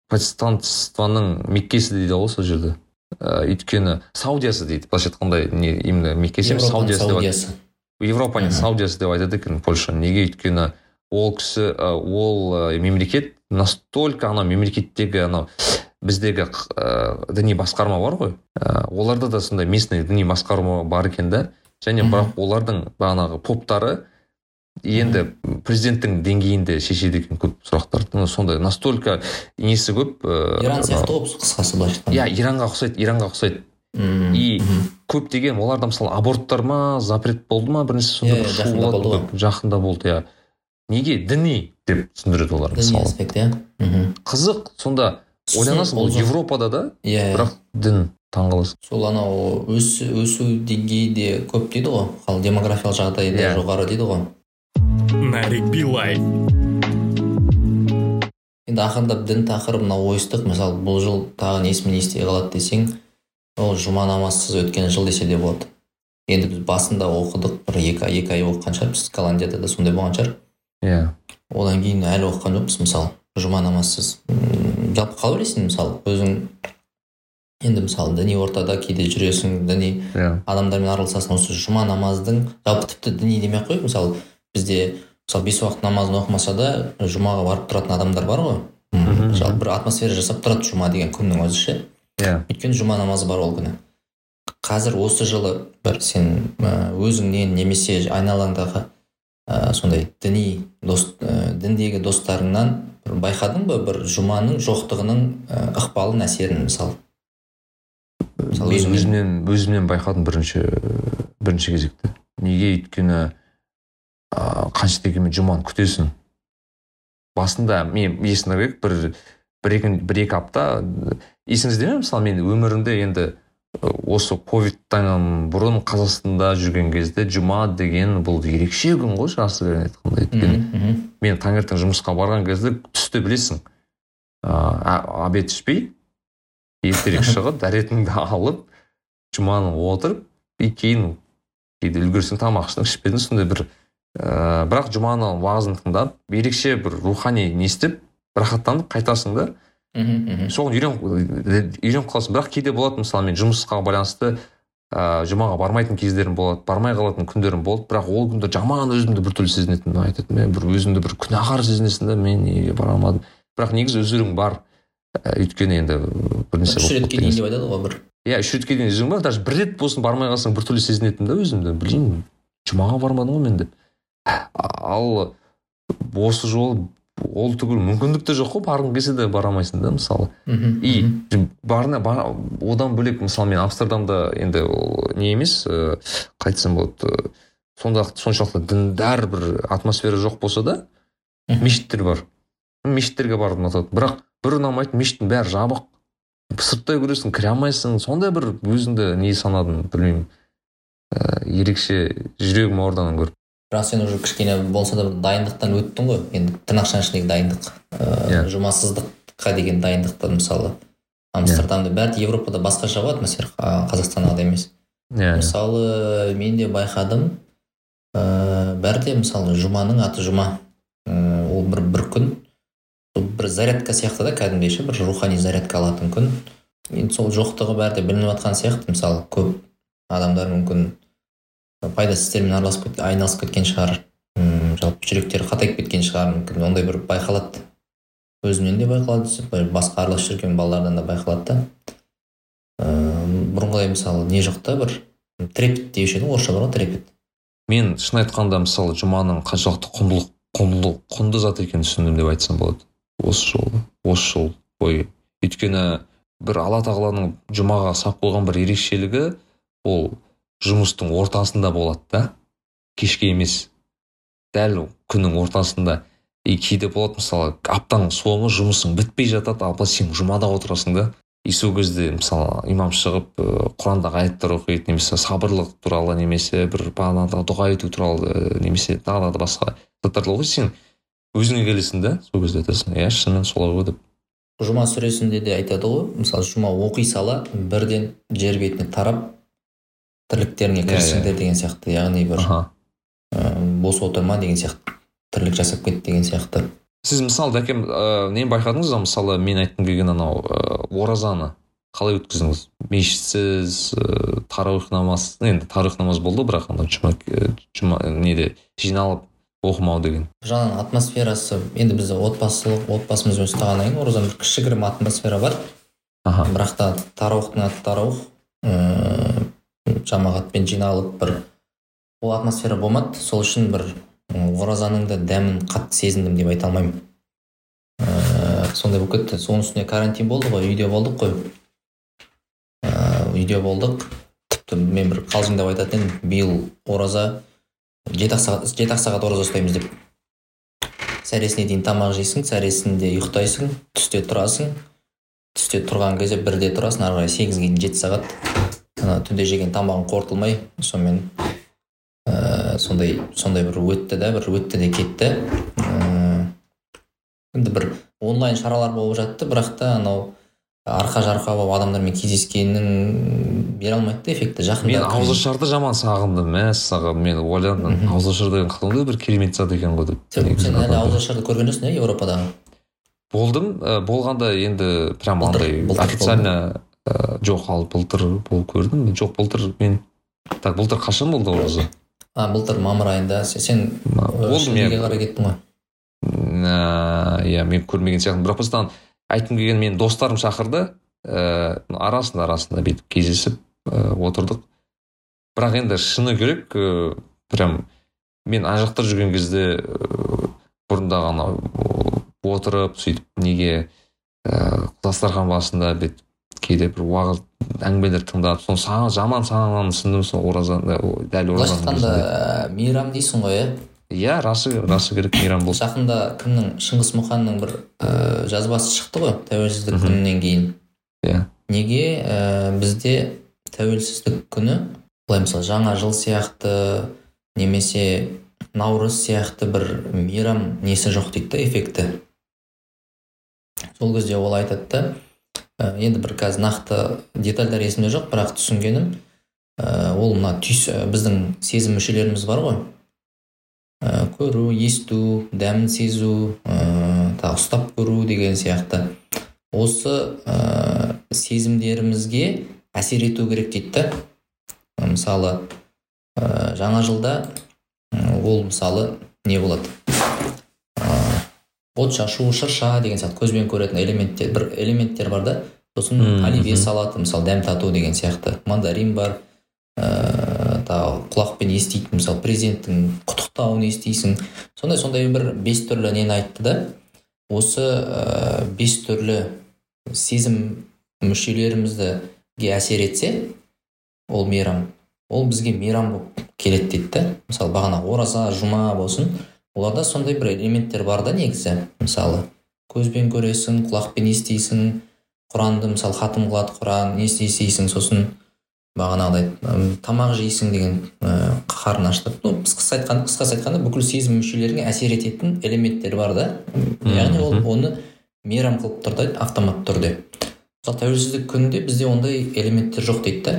протестантствоның меккесі дейді ғой сол жерде. Ә, өйткені саудиясы дейді. Былайша айтқанда не именно меккесі емес саудиясы деп айтады. Саудиясы европаның саудиясы деп айтады екен польша. Неге? Өйткені ол кісі ы, ол мемлекет настолько анау мемлекеттегі анау біздегі ы, діни басқарма бар ғой. Ы, оларда да сондай местный діни басқарма бар екен да. Және бірақ олардың бағанағы поптары енді президенттің деңгейінде шешеді екен көп сұрақтарды. Сондай настолько несі көп ы, иран сияқты ғой қысқасы былайша иә айтқанда иранға ұқсайды иранға ұқсайды. И көптеген оларда мысалы аборттар ма запрет болды ма бірнәрсе сондай Иә, бір иә, шу жақында болды иә. Неге діни деп түсіндіреді олар діни мысалы? аспект иә? Қызық сонда ойланасың ол европада да? Иә иә. бірақ дін таңғаласың. Сол анау өс, өсу деңгейі де көп дейді ғой. Ал демографиялық жағдай да Иә. жоғары дейді ғой. Нарик Билай. енді ақырындап дін тақырыбына ойыстық. Мысалы бұл жыл тағы несімен есте қалады десең ол жұма намазсыз өткен жыл десе де болады. Енді біз басында оқыдық бір екі ай екі ай оқыған шығармыз голландияда да сондай болған шығар. Иә. Одан кейін әлі оқыған жоқпыз мысалы жұма намазсыз. Жалпы қалай ойлайсың мысалы өзің енді мысалы діни ортада кейде жүресің діни иә. адамдармен араласасың осы жұма намаздың жалпы тіпті діни демей ақ қояйық мысалы бізде мысалы бес уақыт намазын оқымаса да жұмаға барып тұратын адамдар бар ғой. Мгм. жалпы бір атмосфера жасап тұрады жұма деген күннің өзі ше. Иә. Өйткені жұма намазы бар ол күні. Қазір осы жылы бір сен өзіңнен немесе айналаңдағы ә, сондай діни дос ә, діндегі достарыңнан бір байқадың ба бір жұманың жоқтығының ә, ықпалын әсерін мысалы? Мен өзімнен өзімнен байқадым бірінші бірінші кезекте. Неге өйткені ыыы қанша дегенмен жұманы күтесің. Басында мен керек бір бір екі бір екі апта есіңізде ме? Мысалы мен өмірімде енді осы ковидтан бұрын қазақстанда жүрген кезде жұма деген бұл ерекше күн ғой жасырын айтқанда өйткені Мгм, мгм. мен таңертең жұмысқа барған кезде түсте білесің ыыы обед ішпей ертерек шығып дәретіңді алып жұманы отырып и кейін кейде үлгерсең тамақ іштің ішпедің сондай бір ыыы бірақ жұманы уағызын тыңдап ерекше бір рухани не істеп рахаттанып қайтасың да мхм соған үйреніп үйреніп қаласың. Бірақ кейде болады мысалы мен жұмысқа байланысты ыыы жұмаға бармайтын кездерім болады бармай қалатын күндерім болды. Бірақ ол күнде жаман өзімді біртүрлі сезінетінмін айтатын мен бір өзімді бір күнәһар сезінесің да мен неге бара алмадым. Бірақ негізі өзірің бар. Ә, өйткені енді бір нәрсе үш ретке дейін деп айтады ғой бір. Иә үш ретке дейін өзің бар. Даже бір рет болсын бармай қалсаң біртүрлі сезінетінмін да өзімді блин жұмаға бармадым ғой мен деп ал осы жолы ол түгіл мүмкіндік те жоқ қой барғың келсе де бара алмайсың да мысалы. Мхм и барына бар, одан бөлек мысалы мен амстердамда енді ол не емес ыыы қалай айтсам болады ы, сонда соншалықты діндар бір атмосфера жоқ болса да мешіттер бар. Мешіттерге барып ұнатады. Бірақ бір ұнамайтын мешіттің бәрі жабық. Сырттай көресің кіре алмайсың. Сондай бір өзіңді не санадым білмеймін. Ііі ерекше жүрегім ауырғанын көріп. Бірақ сен уже кішкене болса да бір дайындықтан өттің ғой. Енді тырнақшаның ішіндегі дайындық ыыы Иә. жұмассыздыққа деген дайындықтан мысалы амстердамда бәрі де европада басқаша ғой атмосфера а, қазақстандағыдай емес. Иә мысалы мен де байқадым ыыы бәрі де мысалы жұманың аты жұма. Ыыы ол бір бір күн. Бір зарядка сияқты да кәдімгідей ше бір рухани зарядка алатын күн. Енді сол жоқтығы бәрі де білініп жатқан сияқты. Мысалы көп адамдар мүмкін пайдасыз істермен араласып кет, айналысып кеткен шығар. М жалпы жүректері қатайып кеткен шығар мүмкін ондай бір байқалады. Өзімнен де байқалады басқа араласып жүрген балалардан да байқалады да. Ыыы бұрынғыдай мысалы не жоқ та бір трепет деуші еді орысша бар ғой трепет. Мен шын айтқанда мысалы жұманың қаншалықты құндылық құнды құнды зат екенін түсіндім деп айтсам болады. Осы жолы осы жыл бойы. Өйткені бір алла тағаланың жұмаға салып қойған бір ерекшелігі ол жұмыстың ортасында болады да. Кешке емес дәл күннің ортасында и кейде болады мысалы аптаның соңы жұмысың бітпей жатады ал сен жұмада отырасың да. И сол кезде мысалы имам шығып ыыы құрандағы аяттар оқиды немесе сабырлық туралы немесе бір бағанағы дұға ету туралы ыыы, немесе тағы да басқа заттарды оқиды сен өзіңе келесің да сол кезде айтасың иә шынымен солай ғой деп. Жұма сүресінде де айтады ғой мысалы жұма оқи сала бірден жер бетіне тарап тірліктеріңе Иә, кірісіңдер деген сияқты яғни бір ыыы, бос отырма деген сияқты тірлік жасап кет деген сияқты. Сіз мысалы дәкем ыыы нені байқадыңыз ба? Мысалы мен айтқым келген анау ыыы, оразаны қалай өткіздіңіз мешітсіз ыыы тарауих намаз енді тарауих намаз болды бірақ ана жұма жұма неде жиналып оқымау деген. Жағынан атмосферасы енді біз отбасылық отбасымызбен ұстағаннан кейін оразаның бір кішігірім атмосфера бар. Аха. Бірақ та тарауықтың аты тарауық ыыы жамағатпен жиналып бір ол атмосфера болмады. Сол үшін бір оразаның да дәмін қатты сезіндім деп айта алмаймын. Ыыы сондай болып кетті. Соның үстіне карантин болды ғой үйде болдық қой. Ыыы үйде болдық. Тіпті мен бір қалжыңдап айтатын едім. Биыл ораза сағат жеті ақ сағат ораза ұстаймыз деп. Сәресіне дейін тамақ жейсің сәресінде ұйықтайсың түсте тұрасың. Түсте тұрған кезде бірде тұрасың ары қарай сегізге дейін жеті сағат. Ана түнде жеген тамағың қорытылмай сонымен ә, сондай сондай бір өтті да бір өтті де кетті. Ә, енді бір онлайн шаралар болып жатты бірақ та анау арқа жарқа болып адамдармен кездескеннің бере алмайды да эффекті жақында мен ауызашарды жаман сағындым мәссаған мен ойладым Мгм. ауызашар деген қандай бір керемет зат екен ғой деп. Сен, әлі ауызашарды көрген жоқсың иә еуропадағы болдым ә, болғанда енді прям андай официально ә, жоқ ал былтыр болып көрдім. Жоқ былтыр мен так былтыр қашан болды ораза а былтыр мамыр айында. Сен, шілдеге қарай кеттің ғой. Ә, иә мен көрмеген сияқтымын. Бірақ просто айтқым келгені менің достарым шақырды. Ә, арасында арасында бүйтіп кездесіп ә, отырдық. Бірақ енді шыны керек ә, прям мен ана жақта жүрген кезде ә, бұрында ғана отырып сөйтіп неге ә, дастархан басында бүйтіп кейде бір уағыз әңгімелер тыңдап соны саған жаман сағынғанын түсіндім сол оразада дәл былайша оразаның айтқанда мейрам дейсің ғой иә? Иә расы расы керек мейрам болсын. жақында кімнің шыңғыс мұханның бір ә, жазбасы шықты ғой тәуелсіздік күнінен кейін. Иә. Неге ә, бізде тәуелсіздік күні былай мысалы жаңа жыл сияқты немесе наурыз сияқты бір мейрам несі жоқ дейді да эффекті. Сол кезде ол айтады да енді бір қазір нақты детальдар есімде жоқ бірақ түсінгенім ә, ол мына түйс ә, біздің сезім мүшелеріміз бар ғой. Ә, көру есту дәмін сезу ә, тағы ұстап көру деген сияқты. Осы ә, сезімдерімізге әсер ету керек дейді мысалы ә, жаңа жылда ол мысалы не болады? ә, от шашу шырша деген сияқты көзбен көретін элементтер бір элементтер бар да сосын оливье салаты мысалы дәм тату деген сияқты. Мандарин бар ә, тағы құлақпен еститін мысалы президенттің құттықтауын естисің. Сондай сондай бір бес түрлі нені айтты да осы ә, бес түрлі сезім мүшелерімізге әсер етсе ол мейрам ол бізге мейрам болып келеді дейді да. Мысалы бағана ораза жұма болсын. Оларда сондай бір элементтер бар да негізі мысалы. Көзбен көресің құлақпен естисің құранды мысалы хатым қылады құран не естисің сосын бағанағыдай тамақ жейсің деген ә, қарын ашытып ну қысқасы айтқанда қысқасы айтқанда бүкіл сезім мүшелеріңе әсер ететін элементтер бар да. Яғни ол оны мейрам қылып тұр да автоматты түрде мысалы тәуелсіздік күнінде бізде ондай элементтер жоқ дейді да.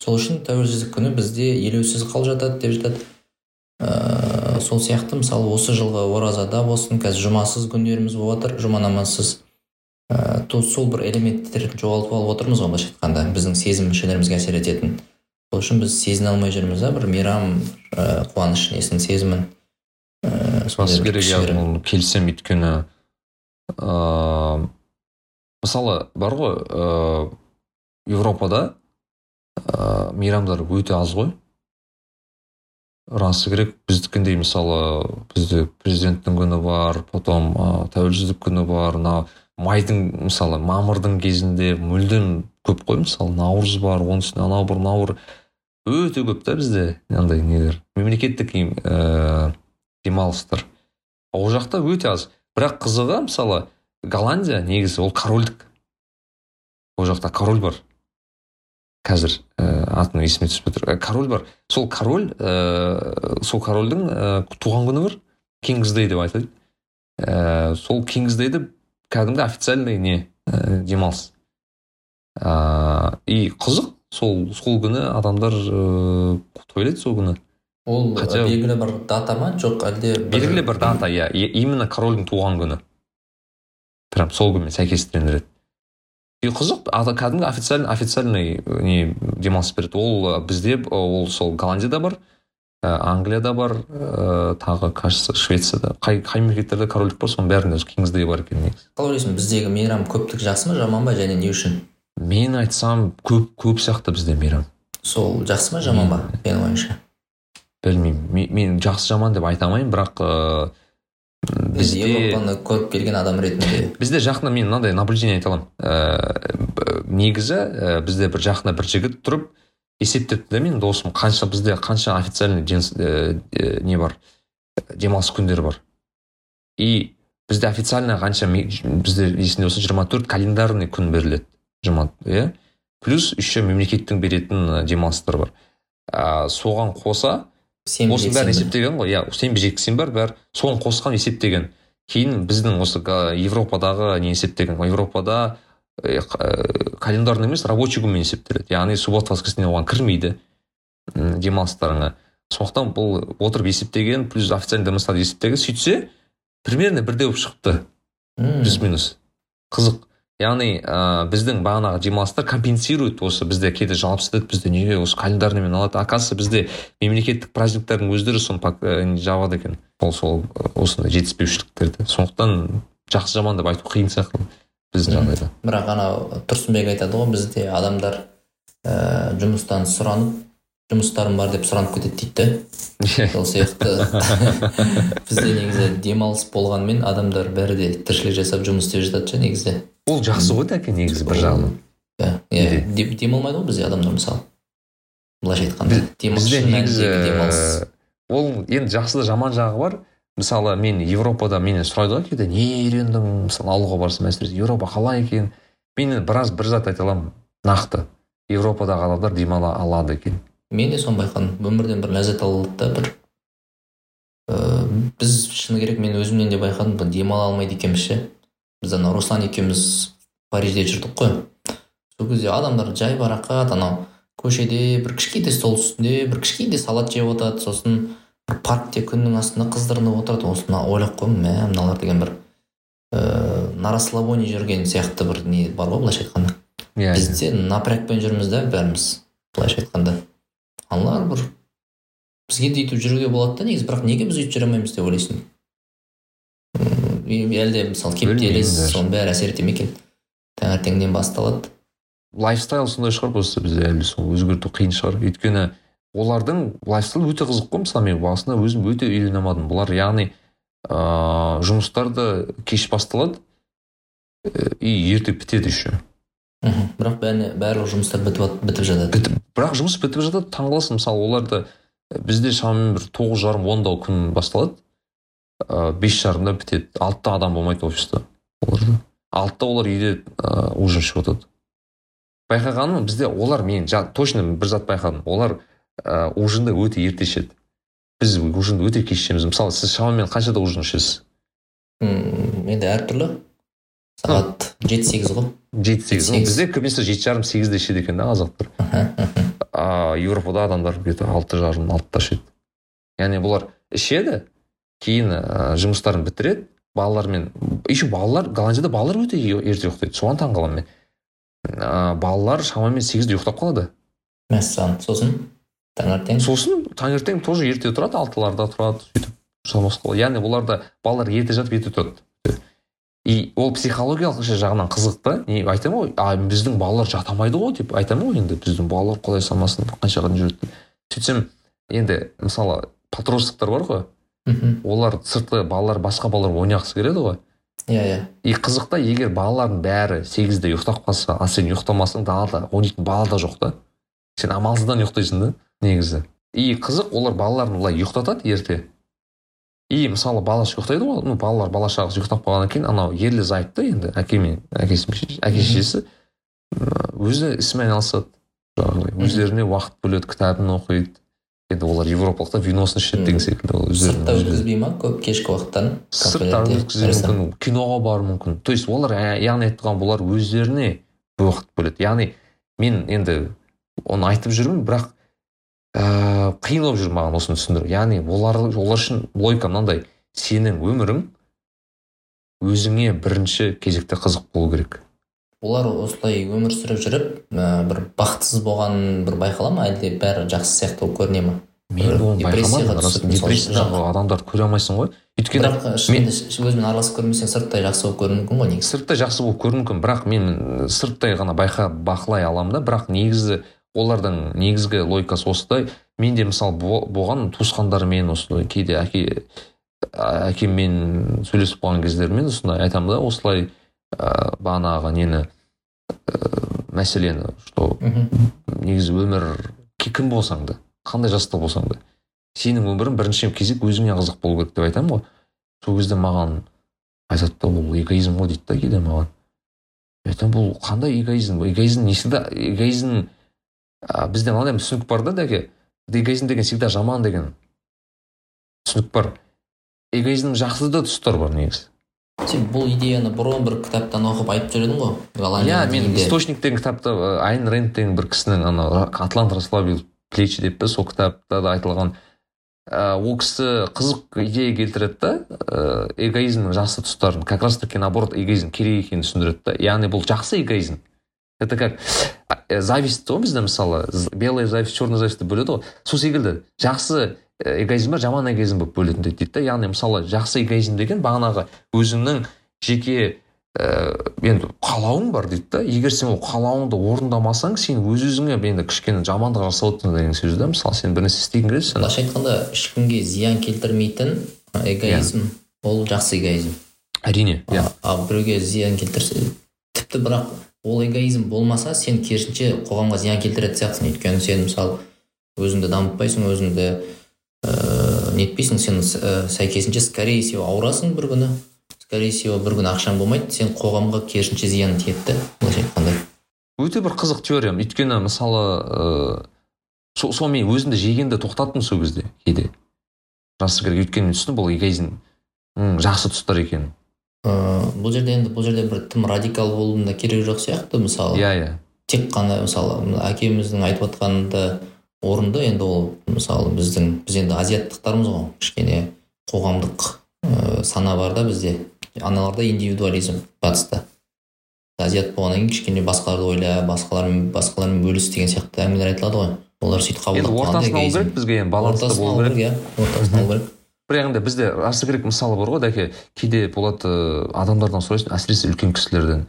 Сол үшін тәуелсіздік күні бізде елеусіз қалып жатады деп жатады. Ыыы сол сияқты. Мысалы осы жылғы оразада болсын қазір жұмасыз күндеріміз болып жатыр жұма намазсыз ыыы то сол бір элементтерді жоғалтып алып отырмыз ғой былайша айтқанда. Біздің сезім мүшелерімізге әсер ететін. Сол үшін біз сезіне алмай жүрміз да бір мейрам ыыы қуаныш несін сезімін керек иә кішігірім- оны келісемін өйткені. Ыыы мысалы бар ғой ыыы еуропада ыыы мейрамдар өте аз ғой. Расы керек. Біздікіндей мысалы бізде президенттің күні бар потом ыыы тәуелсіздік күні бар мына майдың мысалы мамырдың кезінде мүлдем көп қой мысалы наурыз бар оның үстіне анау бір мынау өте көп та бізде андай нелер. Мемлекеттік ііі демалыстар. Ол жақта өте аз. Бірақ қызығы мысалы голландия негізі ол корольдік. Ол жақта король бар. Қазір ә, атын есіме түспей тұр Ә, король бар. Сол король ә, сол корольдің ә, туған күні бар. Кингс дэй деп айтады ә, сол кингс дэйді кәдімгі официальный не ә, демалыс. Ә, и қызық. Сол сол күні адамдар ә, тойлайды сол күні. Ол Хотя- белгілі бір дата ма? Жоқ әлде белгілі бір дата иә. Именно корольдің туған күні. Прям сол күнмен сәйкестендіреді. Қызық кәдімгі официальный официальный не демалыс береді. Ол бізде ол сол голландияда бар ә, англияда бар ә, тағы кажется швецияда. Қай қай мемлекеттерде корольдік бар соның бәрінде кингсдей бар екен негізі. Қалай ойлайсың біздегі мейрам көптік жақсы ма жаман ба және не үшін? Мен айтсам көп көп сияқты бізде мейрам. Сол жақсы ма жаман ба менің ойымша. Білмеймін. Мен, мен жақсы жаман деп айта алмаймын бірақ ыыы біз европаны көріп келген адам ретінде. Бізде жақында мен мынандай наблюдение айта аламын. Ә, негізі ә, бізде бір жақында бір жігіт тұрып есептепті да менің досым қанша бізде қанша официальный ә, ә, не бар демалыс күндері бар. И бізде официально қанша бізде есімде болса жиырма төрт календарный күн беріледі. Жұма иә? Плюс еще мемлекеттің беретін демалыстар бар. Ә, соған қоса осының бәрін есептеген ғой. Иә сенбі жексенбі бар бәрі соны қосқан есептеген. Кейін біздің осы европадағы не есептеген европада календарный емес рабочий күнмен есептеледі. Яғни суббота воскресенье оған кірмейді демалыстарыңа. Сондықтан бұл отырып есептеген плюс официальный демалыстарды есептеген сөйтсе примерно бірдей болып шығыпты плюс минус қызық. Яғни ә, біздің бағанағы демалыстар компенсирует осы бізде кейде жалап сатады бізде неге осы календарныймен алады. Оказывается бізде мемлекеттік праздниктардың өздері соны ә, жабады екен. Сол сол ә, осындай жетіспеушіліктерді. Сондықтан жақсы жаман деп айту қиын сияқты біздің жағдайда. Бірақ анау тұрсынбек айтады ғой бізде адамдар ә, жұмыстан сұранып жұмыстарым бар деп сұранып кетеді дейді да сол сияқты. Бізде негізі демалыс болғанмен адамдар бәрі де тіршілік жасап жұмыс істеп жатады ше негізі. Ол жақсы ғой тәке негізі бір жағынан. Иә иә де- демалмайды ғой бізде адамдар мысалы былайша айтқанда бізде негізі демалыс. ол енді жақсы да жаман жағы бар. Мысалы мен европада менен сұрайды ғой кейде не үйрендің мысалы ауылға барсам әсіресе европа қалай екен? Мен енді біраз бір зат айта аламын нақты. Европадағы адамдар демала алады екен. Мен де соны байқадым. Өмірден бір ләззат алады да бір. Ыыы біз шыны керек мен өзімнен де байқадым демала алмайды екенбіз ше. Біз анау руслан екеуміз парижде жүрдік қой. Сол кезде адамдар жай барақат анау көшеде бір кішкентай стол үстінде бір кішкентай салат жеп отырады сосын бір паркте күннің астында қыздырынып отырады. Осыны ойлап қойдым мә мыналар деген бір ыыы на расслабоне жүрген сияқты бір не бар ғой былайша айтқанда. Иә бізде напрягпен жүрміз да бәріміз былайша айтқанда. Аналар бір бізге де өйтіп жүруге болады да негізі бірақ неге біз өйтіп жүре алмаймыз деп ойлайсың? Әлде мысалы кептеліс соның бәрі әсер ете ме екен? Таңертеңнен басталады. Лайфстайл сондай шығар просто бізде әлі сол өзгерту қиын шығар. Өйткені олардың лайфстайлы өте қызық қой мысалы мен басында өзім өте үйрене алмадым бұлар яғни ыыы жұмыстар да кеш басталады и ерте бітеді еще. Мхм. Бірақ бәріне барлық жұмыстар бітіп бітіп жатады. Бітіп бірақ жұмыс бітіп жатады таңғаласың. Мысалы оларды э, бізде шамамен бір тоғыз жарым онда күн басталады. Ыыы бес жарымда бітеді. Алтыда адам болмайды офиста оларда? Алтыда олар үйде ыыы ужин ішіп отырады. Байқағаным бізде олар мен жа- точно бір зат байқадым. Олар ыыы ужинды өте ерте ішеді біз ужинды өте кеш ішеміз. Мысалы сіз шамамен қаншада ужин ішесіз? М, енді әртүрлі. Сағат жеті сегіз ғой. жеті сегіз Сегіз. бізде көбінесе жеті жарым сегізде ішеді екен да қазақтар а еуропада адамдар где то алты жарым алтыда ішеді. Яғни бұлар ішеді кейін ә, жұмыстарын бітіреді. Балалармен еще балалар голландияда балалар өте ерте ұйықтайды соған таң қаламын мен. Ә, балалар шамамен сегізде ұйықтап қалады. Мәссаған сосын таңертең? Сосын таңертең тоже ерте тұрады алтыларда тұрады сөйтіп яғни бұларда балалар ерте жатып ерте тұрады. И ол психологиялық ше жағынан қызық та не айтамын ғой а біздің балалар жата алмайды ғой деп айтамын ғой енді. Біздің балалар құдай салмасын қаншаға дейін жүреді сөйтсем енді мысалы подростктар бар ғой. Мхм. олар сыртқы балалар басқа балалар ойнағысы келеді ғой. Иә иә. И қызық та егер балалардың бәрі сегізде ұйықтап қалса а сен ұйықтамасаң далада ойнайтын бала да жоқ та. Сен амалсыздан ұйықтайсың да негізі. И қызық олар балаларын былай ұйықтатады ерте. И мысалы баласы ұйықтайды ғой ну балалар бала шағасы ұйықтап қалғаннан кейін анау ерлі зайыпты енді әке мен әкесі әке шешесі өзі ісімен айналысады. Жаңағыдай өздеріне уақыт бөледі кітабын оқиды. Енді олар европалықтар виносын ішеді деген секілді ол сыртта өткізбей ма? Көп кешкі уақыттарын сырттан кафелерде, өткізуі мүмкін киноға баруы мүмкін. То есть олар ә, яғни айтқан бұлар өздеріне уақыт бөледі. Яғни мен енді оны айтып жүрмін бірақ ә, қиын болып жүр маған осыны түсіндіру. Яғни олар олар үшін логика мынандай. Сенің өмірің өзіңе бірінші кезекте қызық болу керек. Олар осылай өмір сүріп жүріп ә, бір бақытсыз болған бір байқала ма? әлде бәрі жақсы сияқты болып көріне ма? Мен оны байқамадым депрессиядағы адамдарды көре алмайсың ғой. Өйткені бірақ шынында өзімен араласып көрмесең сырттай жақсы болып көрінуі мүмкін ғой негізі. Сырттай жақсы болып көрінуі мүмкін бірақ мен сырттай ғана байқа бақылай аламын да. Бірақ негізі олардың негізгі логикасы осындай. Менде мысалы бо- болған туысқандармен осылай кейде әке әкеммен сөйлесіп қалған кездермен осындай айтамын да осылай ә, бағанағы нені ә, мәселені что негізі өмір кім болсаң да қандай жаста болсаң да сенің өмірің бірінші кезек өзіңе қызық болу керек деп айтамын ғой. Сол кезде маған айтады да бұл эгоизм ғой дейді да кейде маған. Мен айтамын бұл қандай эгоизм? Эгоизм не всегда? Эгоизм а, бізде мынандай түсінік бар да дәке. Эгоизм деген всегда жаман деген түсінік бар. Эгоизмнің жақсы да тұстары бар негізі. Сен бұл идеяны бұрын бір кітаптан оқып айтып жүр едің ғой иә мен источник деген кітапта айн рэнд деген бір кісінің ана атлант расслабил плечи деп пе сол кітапта да айтылған ә, ол кісі қызық идея келтіреді да ә, эгоизмнің жақсы тұстарын как раз таки наоборот эгоизм керек екенін түсіндіреді да яғни бұл жақсы эгоизм это как зависть ғой бізде мысалы белая зависть черная зависть деп бөледі ғой сол секілді жақсы эгоизм бар жаман эгоизм болып бөлінеді дейді да яғни мысалы жақсы эгоизм деген бағанағы өзіңнің жеке ә, енді қалауың бар дейді да егер сен ол қалауыңды орындамасаң сен өз өзіңе енді кішкене жамандық жасап отырсың деген сөз да мысалы сен бір нәрсе істегің келеді былайша айтқанда ешкімге зиян келтірмейтін эгоизм. Ол жақсы эгоизм. Әрине иә ал біреуге зиян келтірсе тіпті бірақ ол эгоизм болмаса сен керісінше қоғамға зиян келтіретін сияқтысың өйткені сен мысалы өзіңді дамытпайсың өзіңді ыыы нетпейсің сен ә, сәйкесінше скорее всего ауырасың бір күні. Скорее всего бір күні ақшаң болмайды сен қоғамға керісінше зиян тиеді да былайша айтқанда. Өте бір қызық теория. Өйткені мысалы ыыы сол сол мен өзімді жегенді тоқтаттым сол кезде кейде. Расы керек өйткені мен түсіндім бұл эгоизмнің жақсы тұстары екенін ыыы бұл жерде енді бұл жерде бір тым радикал болудың да керегі жоқ сияқты мысалы. Иә иә. Тек қана мысалы әкеміздің айтып отқаны орынды енді ол мысалы біздің біз енді азиаттықтармыз ғой кішкене қоғамдық ә, сана бар да бізде. Аналарда индивидуализм батыста. Азиат болғаннан кейін кішкене басқаларды ойла басқалармен басқалармен бөліс деген сияқты әңгімелер айтылады ғой. Олар сөйтіп енді қабылдап қалған ортасын алу керек бізге енді балансты болу керек. иә ортасын алу керек. Бірақ енді бізде расы керек мысалы бар ғой дәке. Кейде болады ыыы, адамдардан сұрайсың әсіресе үлкен кісілерден.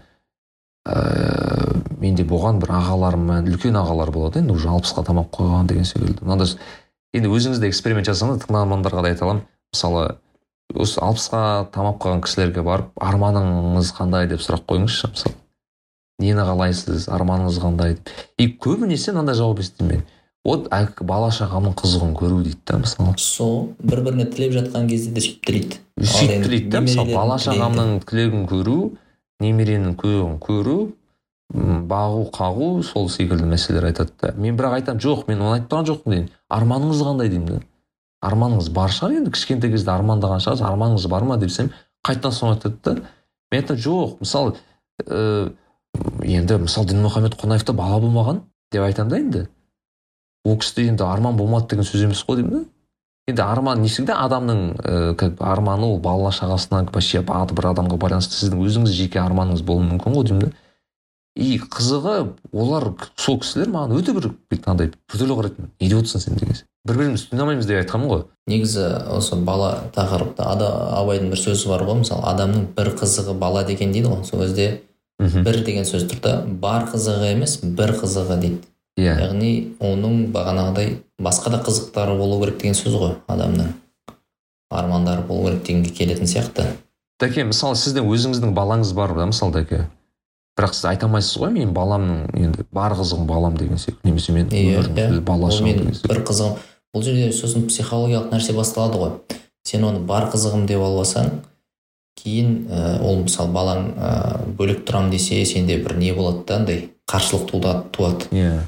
Ыыы менде болған бір ағаларыммен үлкен ағалар болады енді уже алпысқа тамап қойған деген секілді. Мынандай енді өзіңіз де эксперимент жасаңыз тыңдармандарға да айта аламын. Мысалы осы алпысқа тамап қалған кісілерге барып арманыңыз қандай? деп сұрақ қойыңызшы мысалы. Нені қалайсыз? Арманыңыз қандай? Деп и көбінесе мынандай жауап естимін мен. Вот бала шағамның қызығын көру дейді да мысалы. Сол бір біріне тілеп жатқан кезде де сөйтіп тілейді сөйтіп тілейді да мысалы бала шағамның тілегін көру немеренің көңілін көру бағу қағу сол секілді мәселелер айтады да. Мен бірақ айтамын жоқ мен оны айтып тұрған жоқпын деймін арманыңыз қандай деймін да арманыңыз бар шығар енді кішкентай кезде армандаған шығарсыз арманыңыз бар ма? десем қайтадан соны айтады да. Мен айтамын жоқ мысалы ыыы енді мысалы дінмұхаммед қонаевта бала болмаған деп айтамын да енді. Ол кісіде енді арман болмады деген сөз емес қой деймін да. Енді арман не всегда адамның ә, как бы арманы ол бала шағасына вообще бір адамға байланысты сіздің өзіңіз жеке арманыңыз болуы мүмкін ғой деймін да. И қызығы олар сол кісілер маған өте бір андай күрделі қарайтын не деп отырсың сен деген бір бірімізді түсіне алмаймыз деп айтқанмын ғой. Негізі осы бала тақырыпта ада абайдың бір сөзі бар ғой мысалы адамның бір қызығы бала деген дейді ғой. Сол кезде бір деген сөз тұр да. Бар қызығы емес бір қызығы дейді. Иә. Яғни оның бағанағыдай басқа да қызықтары болу керек деген сөз ғой адамның. Армандары болу керек дегенге келетін сияқты. Дәке мысалы сіздің өзіңіздің балаңыз бар да мысалы дәке? Бірақ сіз айта алмайсыз ғой мен баламның енді бар қызығым балам деген секілді немесе мен иә бала ол шағам мен бір қызығым. Бұл жерде сосын психологиялық нәрсе басталады ғой. Сен оны бар қызығым деп алып алсаң кейін ә, ол мысалы балаң ә, бөлек тұрамын десе сенде бір не болады да андай қарсылық туады туады. Иә.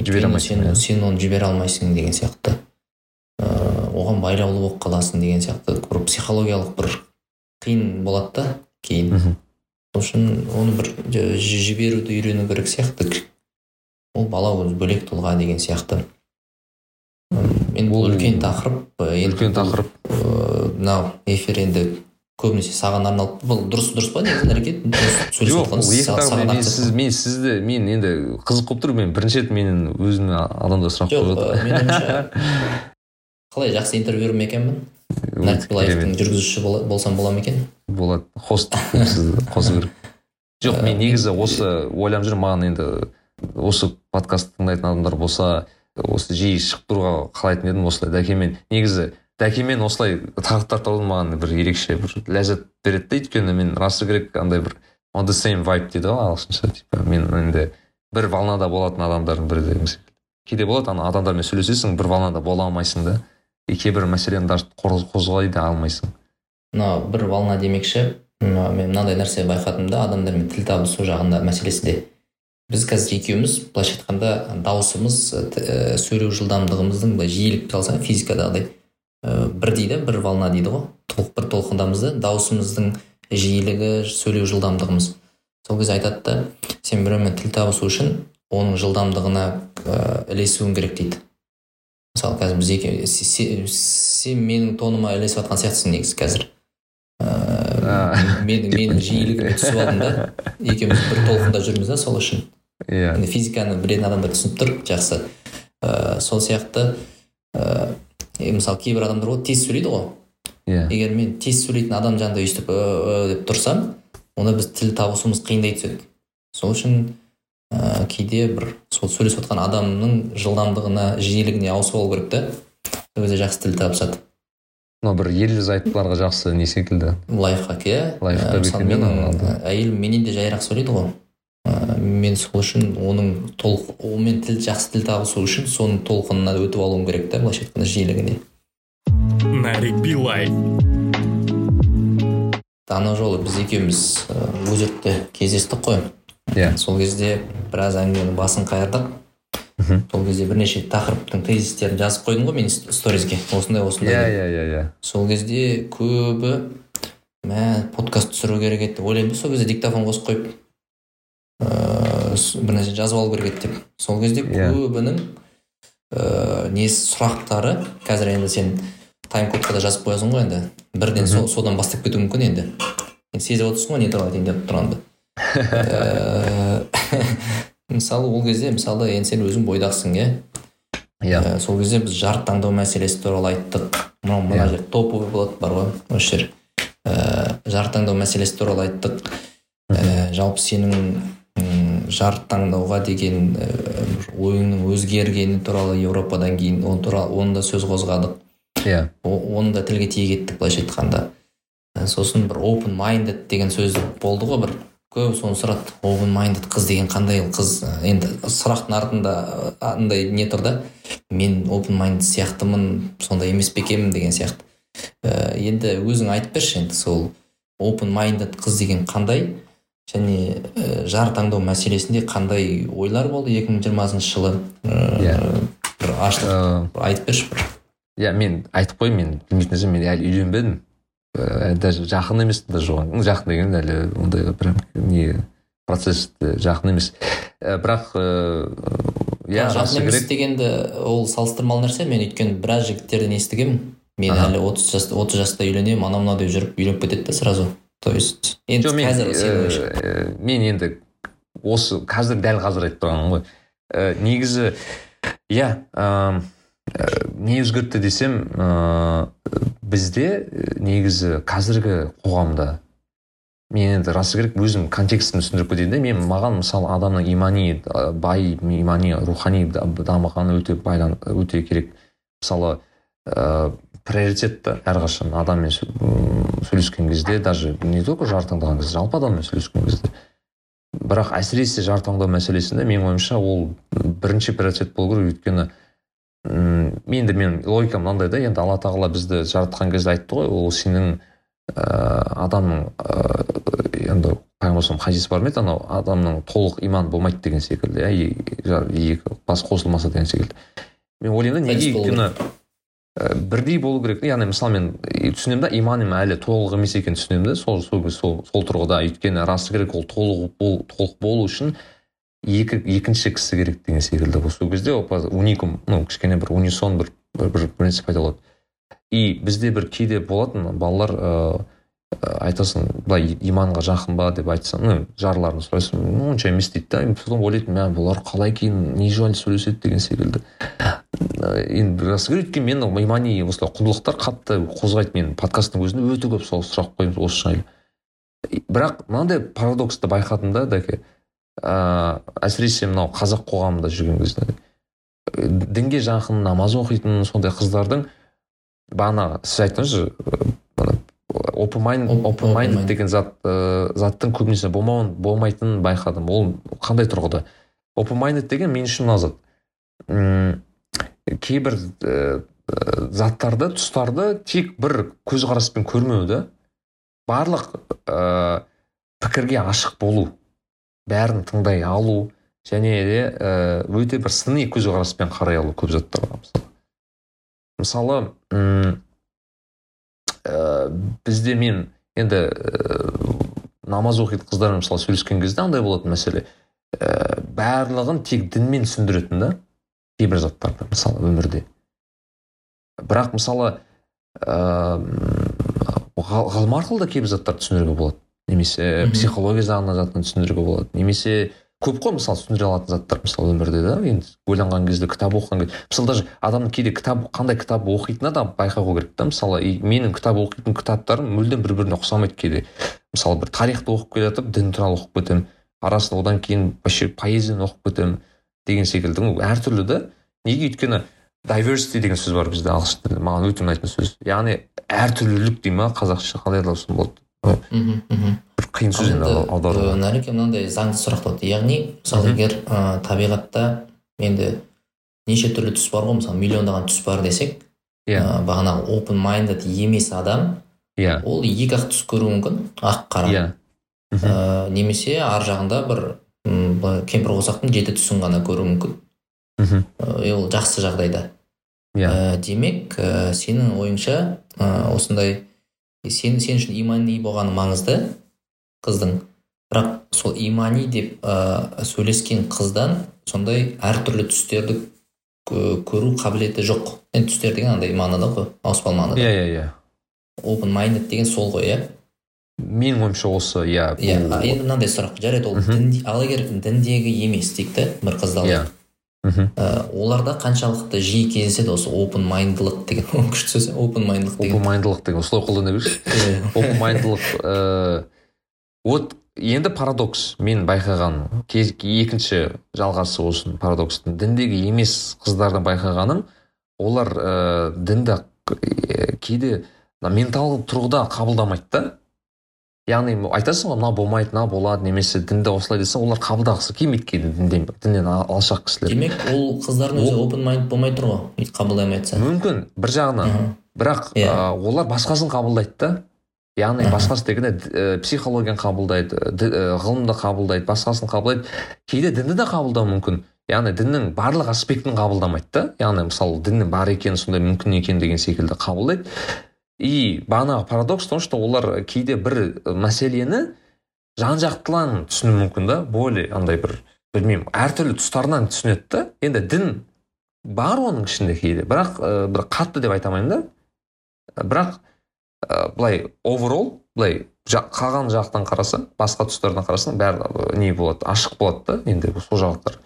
Жібере алмайсың, сен, сен оны жібере алмайсың деген сияқты. Ыыы оған байлаулы болып қаласың деген сияқты. Бір психологиялық бір қиын болады да кейін. Мхм. Сол үшін оны бір жіберуді үйрену керек сияқты. Ол бала өзі бөлек тұлға деген сияқты. Енді бұл үлкен тақырып э, енді үлкен тақырып. Э, мынау эфир енді көбінесе саған арналып бұл дұрыс дұрыс па негізі? Әрекет сөйлесіп жоқ мен акцент сіз мен сізді мен енді қызық болып тұр мен бірінші рет мен өзіме адамдар сұрақ қойып жатыр менің қалай жақсы интервью ме екенмін? Билаевтың жүргізушісі болсам бола ма екен? Болады хост сізді қосу керек жоқ мен негізі осы ойланып жүрмін маған енді осы подкаст тыңдайтын адамдар болса осы жиі шығып тұруға қалайтын едім осылай. Дәкемен негізі дәкемен осылай тақырыптар талқылау маған бір ерекше бір ләззат береді да өйткені мен расы керек андай бір on the same vibe дейді ғой ағылшынша типа мен енді бір волнада болатын адамдардың бірі деген кейде болады ана адамдармен сөйлесесің бір волнада бола алмайсың да и кейбір мәселені даже қоз- қозғай да алмайсың. Мына бір волна демекші мен мынандай нәрсе байқадым да адамдармен тіл табысу жағында мәселесінде. Біз қазір екеуміз былайша айтқанда дауысымыз сөйлеу жылдамдығымыздың былай жиілікті алсаң физикадағыдай ә, бірдей да бір волна дейді ғой. Толық бір толқындамыз да дауысымыздың жиілігі сөйлеу жылдамдығымыз. Сол кезде айтады да сен біреумен тіл табысу үшін оның жылдамдығына ә, ілесуің керек дейді. Мысалы қазір біз екеу се- се- сен менің тоныма ілесіп жатқан сияқтысың негізі қазір. Ыыы менің менің жиілігіме түсіп алдың да екеуміз бір толқында жүрміз да сол үшін. Иә. Енді физиканы білетін адамдар түсініп тұр жақсы. Ыыы сол сияқты ыыы мысалы кейбір адамдар ғой тез сөйлейді ғой иә егер мен тез сөйлейтін адам жанында өйстіп деп тұрсам онда біз тіл табысуымыз қиындай түседі сол үшін ә, кейде бір сол сөйлесіп жатқан адамның жылдамдығына жиілігіне ауысып алу керек та сол кезде жақсы тіл табысады мынау бір ерлі зайыптыларға жақсы не секілді лайфхак иә әйелім менен де жайырақ сөйлейді ғой ә, мен сол үшін оның толық онымен тіл жақсы тіл табысу үшін соның толқынына өтіп алуым керек та былайша айтқанда жиілігіне. Нарик билай. Ана жолы біз екеуміз өзекте кездестік қой. Иә. Сол кезде біраз әңгіменің басын қайырдық. Мхм. сол кезде бірнеше тақырыптың тезистерін жазып қойдым ғой мен ст- сторизге. Осындай осындай. Иә иә иә иә. Сол кезде көбі мә подкаст түсіру керек еді деп ойлаймын да сол кезде диктофон қосып қойып. Ыыы с- бір нәрсе жазып алу керек еді деп сол кезде Иә. көбінің ыыы несі сұрақтары қазір енді сен тайм кодқа да жазып қоясың ғой енді. Бірден со- содан бастап кетуі мүмкін енді. Енді сезіп отырсың ғой не туралы айтайын деп тұрғанымды Ыыы, мысалы ол кезде мысалы енді сен өзің бойдақсың иә? Иә. Сол кезде біз жар таңдау мәселесі туралы айттық. Мынау мына Иә. жер топовый болады бар ғой осы жер. Ә, жар таңдау мәселесі туралы айттық. Ә, жалпы сенің жар таңдауға деген бір ойыңның өзгергені туралы еуропадан кейін оны туралы оны да сөз қозғадық. Иә. О- оны да тілге тиек еттік былайша айтқанда. Ә, сосын бір open minded деген сөз болды ғой бір. Көп соны сұрады open minded қыз деген қандай қыз? Енді сұрақтың артында андай не тұр да? Мен open minded сияқтымын сондай емес пе екенмін деген сияқты. Ә, енді өзің айтып берші енді сол open minded қыз деген қандай? Және ә, жар таңдау мәселесінде қандай ойлар болды 2020 жылы? Ә, Иә. бір ашылып Ыыы, айтып берші бір. иә мен айтып қояйын мен білмейтін нәрсе мен әлі үйленбедім. Ііі даже жақын емес даже оған. Жақын деген әлі ондай прям не процесс жақын емес. Бірақ ыыы иә жақын емес керек. дегенді ол салыстырмалы нәрсе. Мен өйткені біраз жігіттерден естігемін мен әлі отыз жас отыз жаста үйленемін анау мынау деп жүріп үйленіп кетеді да сразу. То есть енді мен қазір сенің ойыңша ііі, мен енді осы қазір дәл қазір айтып тұрғаным ғой. Ііі, негізі иә ыыы, не өзгертті десем ыыы бізде негізі қазіргі қоғамда мен енді расы керек өзім контекстін түсіндіріп кетейін де мен маған мысалы адамның имани бай имани рухани да- дамығаны өте байлан өте керек. Мысалы ыыы приоритет та әрқашан адаммен сөйлескен кезде даже не только жар таңдаған кезде жалпы адаммен сөйлескен кезде. Бірақ әсіресе жар таңдау мәселесінде менің ойымша ол бірінші приоритет болу керек. Өйткені м, енді мен логикам мынандай да енді алла тағала бізді жаратқан кезде айтты ғой ол сенің ыыы адамның ыыы енді пайғамбар хадис бар ма еді анау адамның толық иман болмайды деген секілді иә екі бас қосылмаса деген секілді. Мен ойлаймын да неге өйткені бірдей болу керек. Яғни мысалы мен түсінемін да иманым әлі толық емес екенін түсінемін да. Сол сол сол, сол тұрғыда өйткені расы керек ол толық бол, толық болу үшін екі екінші кісі керек деген секілді. Сол кезде уникум ну кішкене бір унисон бір бір, бір принцип пайда болады. И бізде бір кейде болатын балалар ыыы айтасың былай иманға жақын ба деп айтсаң ну жарларын сұрайсың онша емес дейді да. Потом ойлайтын мә бұлар қалай кейін не жайлы сөйлеседі деген секілді. Енді рас керек өйткені мені имани осылай құндылықтар қатты қозғайды менің подкасттың өзінде өте көп сол сұрақ қоямыз осы жайлы. Бірақ мынандай парадоксты байқадым да дәке. Ыыы әсіресе мынау қазақ қоғамында жүрген кезде. Дінге жақын намаз оқитын сондай қыздардың бағана сіз айттыңыз open mind open mind деген зат ә, заттың көбінесе болмауын болмайтынын байқадым. Ол қандай тұрғыда? Open minded деген мен үшін мына зат кейбір ә, заттарды тұстарды тек бір көзқараспен көрмеу да барлық ә, пікірге ашық болу бәрін тыңдай алу және де өте бір сыни көзқараспен қарай алу көп заттарға мысалы. Мысалы ә, бізде мен енді ә, намаз оқитын қыздармен мысалы сөйлескен кезде андай болатын мәселе. Ә, барлығын тек дінмен түсіндіретін да. Кейбір заттарды мысалы өмірде. Бірақ мысалы ыыы ғылым арқылы да кейбір заттарды түсіндіруге болады. Немесе психология жағынан затын түсіндіруге болады. Немесе көп қой мысалы түсіндіре алатын заттар мысалы өмірде да. Енді ойланған кезде кітап оқыған кезде. Мысалы даже адамның кейде кітап қандай кітап оқитынына да байқау керек та. Мысалы менің кітап оқитын кітаптарым мүлдем бір біріне ұқсамайды кейде. Мысалы бір тарихты оқып келе жатып дін туралы оқып кетемін. Арасында одан кейін вообще поэзияны оқып кетемін. Деген секілді әртүрлі да неге өйткені diversity деген сөз бар бізде ағылшын тілінде маған өте ұнайтын сөз. Яғни әртүрлілік дей ма қазақша қалай аударсам болады мхм бір қиын сөз енді аудару. нәреке мынандай заңды сұрақ туады яғни мысалы егер ә, табиғатта енді неше түрлі түс бар ғой мысалы миллиондаған түс бар десек иә. yeah. бағанағы open minded емес адам иә. yeah. ол екі ақ түс көруі мүмкін ақ қара. Иә. Yeah. немесе ар жағында бір кемпір қосақтың жеті түсін ғана көруі мүмкін. Мхм. Ол жақсы жағдайда. Иә. Yeah. демек ә, сенің ойыңша ә, осындай сен сен үшін имани болғаны маңызды қыздың. Бірақ сол имани деп ә, сөйлескен қыздан сондай әртүрлі түстерді көру қабілеті жоқ. Енді түстер деген андай мағынада ғой ауыспалы мағынада. Иә иә иә. Open minded деген сол ғой иә. Менің ойымша осы иә иә енді мынандай сұрақ. Жарайды ол дін ал егер діндегі емес дейік та бір қызды алайық. Иә. Мхм. Ә, оларда қаншалықты жиі кездеседі осы open майндылық деген күшті сөз open майндылық деген? Open майндылық деген осылай қолдана берші. Open майндылық ыыы вот енді парадокс мен байқаған екінші жалғасы осы парадокстың діндегі емес қыздардың байқағаным олар ә, дінді кейде менталдық тұрғыда қабылдамайды да. Яғни айтасың ғой мынау болмайды мынау болады немесе дінді осылай десе олар қабылдағысы келмейді кейде дінден діннен алшақ кісілер. Демек ол қыздардың өзі open mind болмай тұр ғой өйтіп қабылдамай жатса мүмкін бір жағынан. Бірақ yeah. Иә. олар басқасын қабылдайды да. Яғни басқасы дегенде ә, психологияны қабылдайды ғылымды қабылдайды басқасын қабылдайды. Кейде дінді де қабылдауы мүмкін. Яғни діннің барлық аспектін қабылдамайды да. Яғни мысалы діннің бар екені сондай мүмкін екен деген секілді қабылдайды. И бағанағы парадокс в том что олар кейде бір мәселені жан жақтылан түсіну мүмкін да. Более андай бір білмеймін әртүрлі тұстарынан түсінеді да. Енді дін бар оның ішінде кейде. Бірақ ә, бір қатты деп айта алмаймын да. Бірақ ә, былай оверол былай қалған жақтан қарасаң басқа тұстардан қарасаң бәрі не болады ашық болады да енді сол жақтар.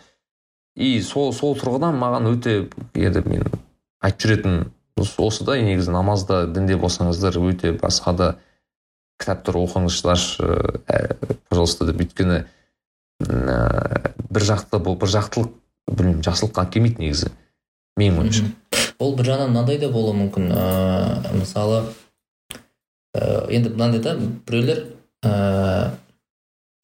И сол сол тұрғыдан маған өте енді мен айтып жүретін осы да негізі намазда дінде болсаңыздар өте басқа да кітаптар оқыңыздаршы ә, пожалуйста деп. Өйткені ә, бір жақты бұл бір жақтылық білмеймін жақсылыққа алып келмейді негізі менің ойымша. Ол бір жағынан мынандай да болуы мүмкін ә, мысалы ә, енді мынандай да біреулер ә,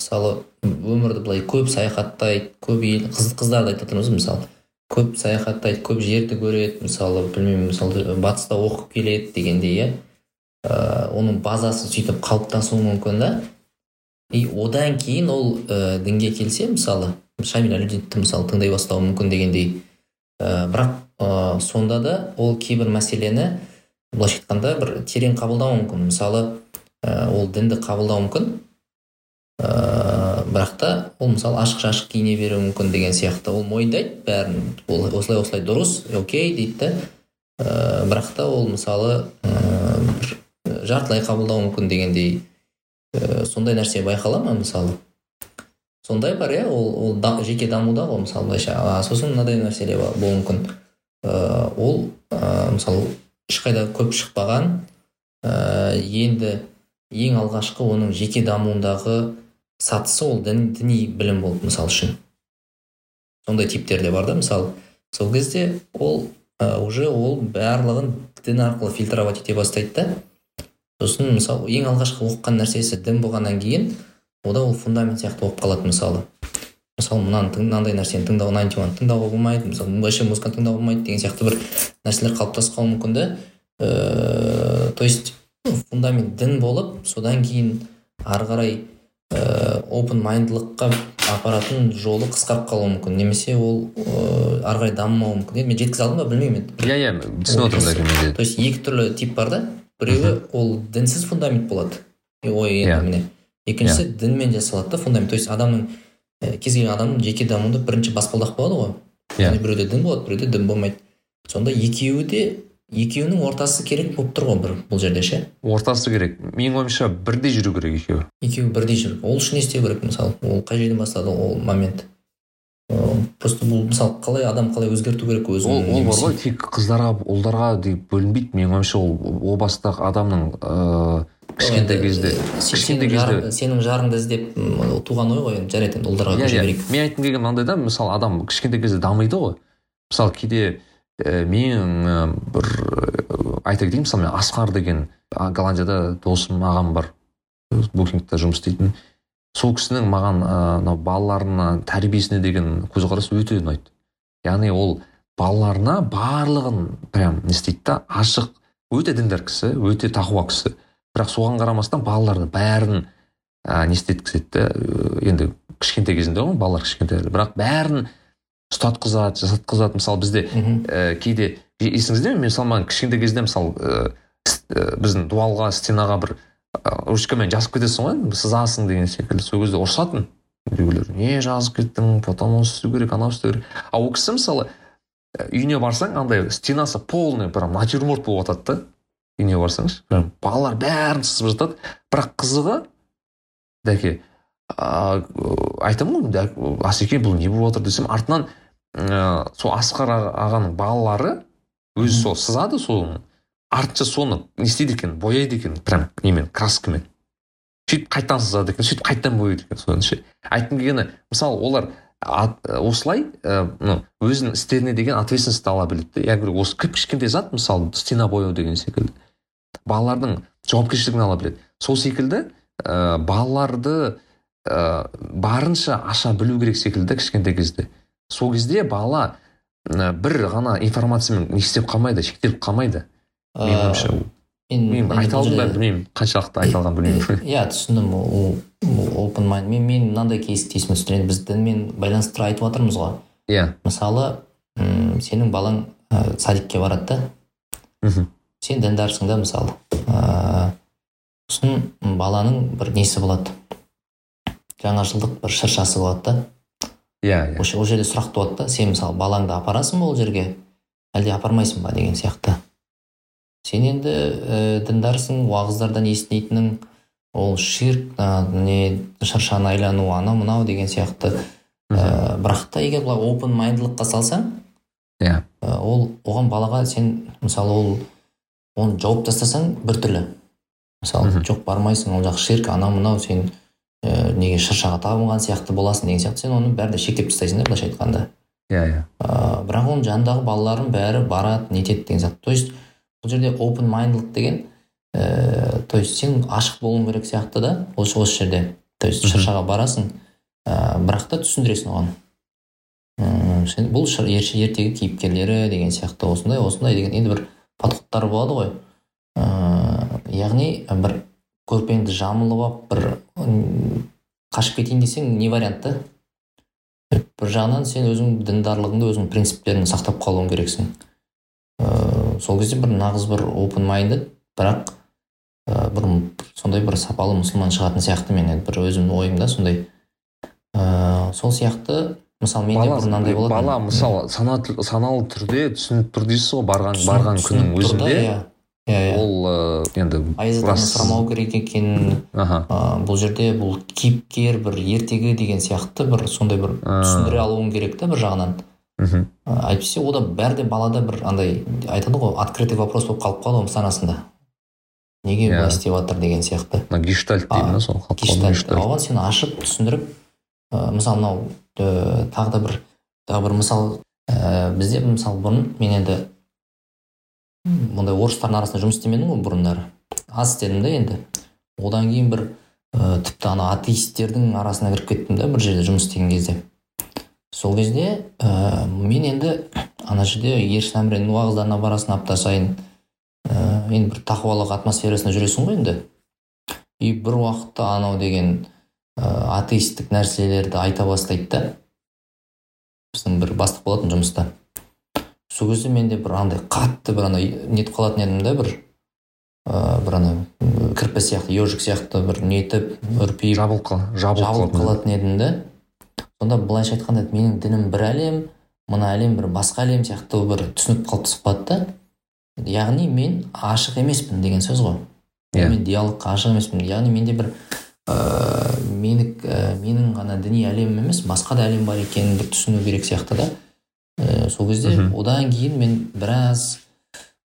мысалы өмірді былай көп саяхаттайды көп ел қыз, қыздарды айтып жатырмыз мысалы көп саяхаттайды көп жерді көреді мысалы білмеймін мысалы батыста оқып келеді дегендей иә? Ә, оның базасы сөйтіп қалыптасуы мүмкін да. И одан кейін ол ә, дінге келсе мысалы шамиль әлеудинді мысалы тыңдай бастауы мүмкін дегендей. Ә, бірақ ә, сонда да ол кейбір мәселені былайша айтқанда бір терең қабылдауы мүмкін. Мысалы ә, ол дінді қабылдауы мүмкін. Ә, бірақ та ол мысалы ашық шашық киіне беруі мүмкін деген сияқты ол мойындайды. Бәрін ол осылай осылай дұрыс окей дейді да ә, бірақ та ол мысалы ә, жартылай қабылдауы мүмкін дегендей ә, сондай нәрсе байқала ма мысалы сондай бар иә ол ол да, жеке дамуда ғой мысалы былайша. Сосын мынадай мәселе болуы мүмкін. Ә, мысалы ешқайда көп шықпаған ә, енді ең алғашқы оның жеке дамуындағы сатысы ол дін, діни білім болды мысалы үшін. Сондай типтер де бар да мысалы сол кезде ол уже ол барлығын дін арқылы фильтровать ете бастайды да. Сосын мысалы ең алғашқы оқыған нәрсесі дін болғаннан кейін ода ол фундамент сияқты болып қалады мысалы. Мысалы мынаны мынандай нәрсені тыңдау найнти тыңдауға болмайды мысалы вообще музыканы тыңдауға болмайды деген сияқты бір нәрселер қалыптасып қалуы мүмкін да. Ыыы то есть фундамент дін болып содан кейін ары қарай опен майндылыққа апаратын жолы қысқарып қалуы мүмкін. Немесе ол ыыы ары қарай дамымауы мүмкін. Енді мен жеткізе алдым ба білмеймін. Енді иә иә түсініп отырмын то есть екі түрлі тип бар да. Біреуі ол дінсіз фундамент болады. Ой енді Иә. міне. Екіншісі дінмен жасалады да фундамент. То есть адамның кез келген адамның жеке дамуында бірінші баспалдақ болады ғой. Иә. біреуде дін болады біреуде дін болмайды. Сонда екеуі де екеуінің ортасы керек болып тұр ғой бір бұл жерде ше? Ортасы керек. Менің ойымша бірдей жүру керек екеуі. Екеуі бірдей жүр ол үшін не істеу керек мысалы? Ол қай жерден бастады? Ол момент. Просто бұл мысалы қалай адам қалай өзгерту керек өзін ол ол бар ғой тек қыздарға ұлдарға деп бөлінбейді. Менің ойымша ол о бастағы адамның ыыы кішкентай кезде кішкентай кезде сенің жарыңды іздеп туған ой ғой енді жарайды енді ұлдарға иә көше иә. берейік мен айтқым келгені мынандай да мысалы адам кішкентай кезде дамиды ғой. Мысалы кейде ә, менің ә, бір ә, айта кетейін мысалы мен асқар деген голландияда досым ағам бар. Букингта жұмыс істейтін. Сол кісінің маған мынау балаларына тәрбиесіне деген көзқарасы өте ұнайды. Яғни ол балаларына барлығын прям не істейді да ашық өте діндар кісі өте тақуа кісі. Бірақ соған қарамастан балаларды бәрін ә, не істеткізеді енді кішкентай кезінде ғой балалар кішкентай бірақ бәрін ұстатқызады жасатқызады. Мысалы бізде ә, кейде есіңізде ме? мысалы маған кішкентай кезде мысалы ә, біздің дуалға стенаға бір ә, ручкамен жазып кетесің ғой сызасың деген секілді. Сол кезде ұрысатын үйдегілер не жазып кеттің потом оны істеу керек анау істеу керек ал ол кісі мысалы ә, үйіне барсаң андай стенасы полный прям натюрморт болып жатады да. Үйіне барсаңшы прям балалар бәрін сызып жатады. Бірақ қызығы дәке айтамын ғой «Дә- асеке бұл не болып жатыр десем артынан ә, сол асқар аға- ағаның балалары өзі сол сызады соны артынша соны не істейді екен бояйды екен прям немен краскамен. Сөйтіп қайтадан сызады екен сөйтіп қайтадан бояйды екен соны ше айтқым келгені мысалы олар осылай ә, өзінің істеріне деген ответственность ала біледі да я говорю осы кіп кішкентай зат мысалы стена бояу деген секілді балалардың жауапкершілігін ала біледі. Сол секілді ә, балаларды ә, барынша аша білу керек секілді кішкентай кезде. Сол кезде бала ә, бір ғана информациямен не істеп қалмайды шектеліп қалмайды. Менің ойымша мен айта алдым ба білмеймін. Қаншалықты айта алғанын білмеймін иә түсіндім. Ол open mind. Мен мен мынандай кейсті есіме түсті енді біз дінмен байланыстыра айтып жатырмыз ғой. Иә. Мысалы м, сенің балаң ә, садикке барады да. Сен діндарсың да мысалы. Ыыы сосын баланың бір несі болады? Жаңа жылдық бір шыршасы болады да. Иә иә. Осы ол жерде сұрақ туады да. Сен мысалы балаңды апарасың ба ол жерге? Әлде апармайсың ба деген сияқты. Сен енді ә, діндарсың уағыздардан еститінің ол ширк а, не шыршаны айлану анау мынау деген сияқты. Ә, бірақ та егер былай open майндылыққа салсаң иә. ә, ол оған балаға сен мысалы ол оны жауып тастасаң біртүрлі мысалы жоқ бармайсың ол жақ ширк анау мынау сен ә, неге шыршаға табынған сияқты боласың деген сияқты. Сен оны бәрін де шектеп тастайсың да былайша айтқанда. Иә иә. Ә, бірақ оның жанындағы балалардың бәрі барады нетеді деген зат то есть бұл жерде open mindлық деген ә, то есть сен ашық болуың керек сияқты да осы осы жерде. То есть шыршаға барасың ә, бірақ та түсіндіресің оған. М, сен бұл шыр- ертегі кейіпкерлері деген сияқты осындай осындай деген енді бір подходтар болады ғой. Ә, яғни бір көрпеңді жамылып алып бір қашып кетейін десең не вариант та? Бір жағынан сен өзің діндарлығыңды өзің принциптеріңді сақтап қалуың керексің. Ыыы сол кезде бір нағыз бір open minded бірақ ә, бір сондай бір сапалы мұсылман шығатын сияқты мен. Енді бір өзімнің ойымда сондай. Ыыы сол сияқты мысалы менде бұрын мынандай болатын. бала мысалы сана- саналы түрде түсініп тұр дейсіз ғой барған барған күннің өзінде. Иә ол ә, енді аяз атаны сұрамау керек екен. Аха. Ә, бұл жерде бұл кейіпкер бір ертегі деген сияқты бір сондай бір түсіндіре алуың керек та бір жағынан. Мхм. Әйтпесе ода бәрі де балада бір андай айтады ғой открытый вопрос болып қалып қалады ғой санасында неге былай істеп жатыр деген сияқты. Мына гештальт дейді ма сол гештальт. оған сен ашып түсіндіріп ә, мысалы мынау ә, тағы да бір тағы бір мысал ә, бізде мысалы бұрын мен енді мұндай орыстардың арасында жұмыс істемедім ғой бұрындары аз істедім да енді. Одан кейін бір ә, тіпті ана атеистердің арасына кіріп кеттім да бір жерде жұмыс істеген кезде. Сол кезде ә, мен енді ана жерде ершін әміренің уағыздарына барасың апта сайын. Ә, енді бір тақуалық атмосферасында жүресің ғой енді. И бір уақытта анау деген ә, атеистік нәрселерді айта бастайды да. Біздің бір бастық болатын жұмыста. Сол кезде менде бір андай қатты бір андай нетіп қалатын едім да бір ә, бір ана кірпі сияқты ежик сияқты бір нетіп үрпиіп жабылып қал жабылып қалатын едім. да. Сонда былайша айтқанда менің дінім бір әлем мына әлем бір басқа әлем сияқты бір түсінік қалыптасып қалады да. Яғни мен ашық емеспін деген сөз ғой. Иә. мен диалогқа ашық емеспін. Яғни менде бір ыыы менік ә, менің ғана діни әлемім емес басқа да әлем бар екенін бір түсіну керек сияқты да. Ә, сол кезде одан кейін мен біраз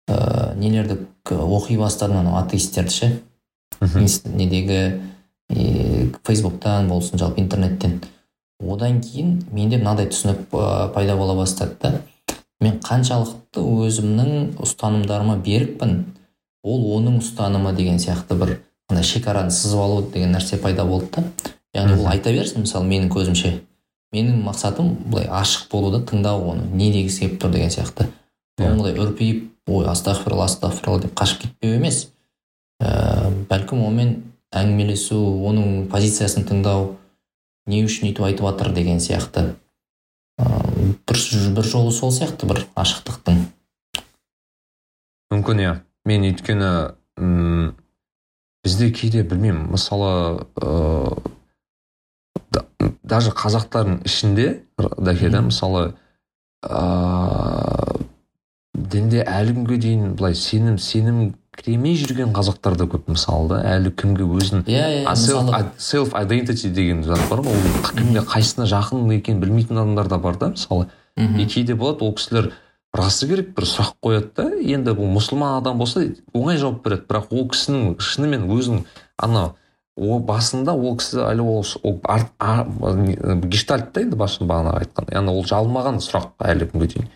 ыыы нелерді оқи бастадым анау атеистерді ше. Недегі и фейсбуктан болсын жалпы интернеттен. Одан кейін менде мынадай түсінік ә, пайда бола бастады да. Мен қаншалықты өзімнің ұстанымдарыма берікпін ол оның ұстанымы деген сияқты бір ана шекараны сызып алу деген нәрсе пайда болды да. Яғни ол айта берсін мысалы менің көзімше. Менің мақсатым былай ашық болуды тыңдау оны не дегісі келіп тұр деген сияқты. Иә. ондай үрпиіп ой астағфиралла астағфиралла деп қашып кетпеу емес. Ә, бәлкім онымен әңгімелесу оның позициясын тыңдау не үшін өйтіп айтып жатыр деген сияқты. Ә, бір, бір жолы сол сияқты бір ашықтықтың. Мүмкін иә. Мен өйткені м, бізде кейде білмеймін мысалы ыыы да- даже қазақтардың ішінде дәке да Мгм. мысалы ыыы дінде әлі күнге дейін былай сенім сенім кіремей жүрген қазақтар да көп мысалы да. Әлі кімге өзін иә иә селф identity деген зат бар ғой. Ол кімге қайсысына жақын екенін білмейтін адамдар да бар да мысалы. Мхм. и кейде болады ол кісілер расы керек бір сұрақ қояды да. Енді бұл мұсылман адам болса оңай жауап береді. Бірақ ол кісінің шынымен өзінің ана о басында ол кісі әлі ол, ол ар, ар, гештальт та енді басында бағана айтқан. Яғни ол жалмаған сұрақ әлі күнге дейін.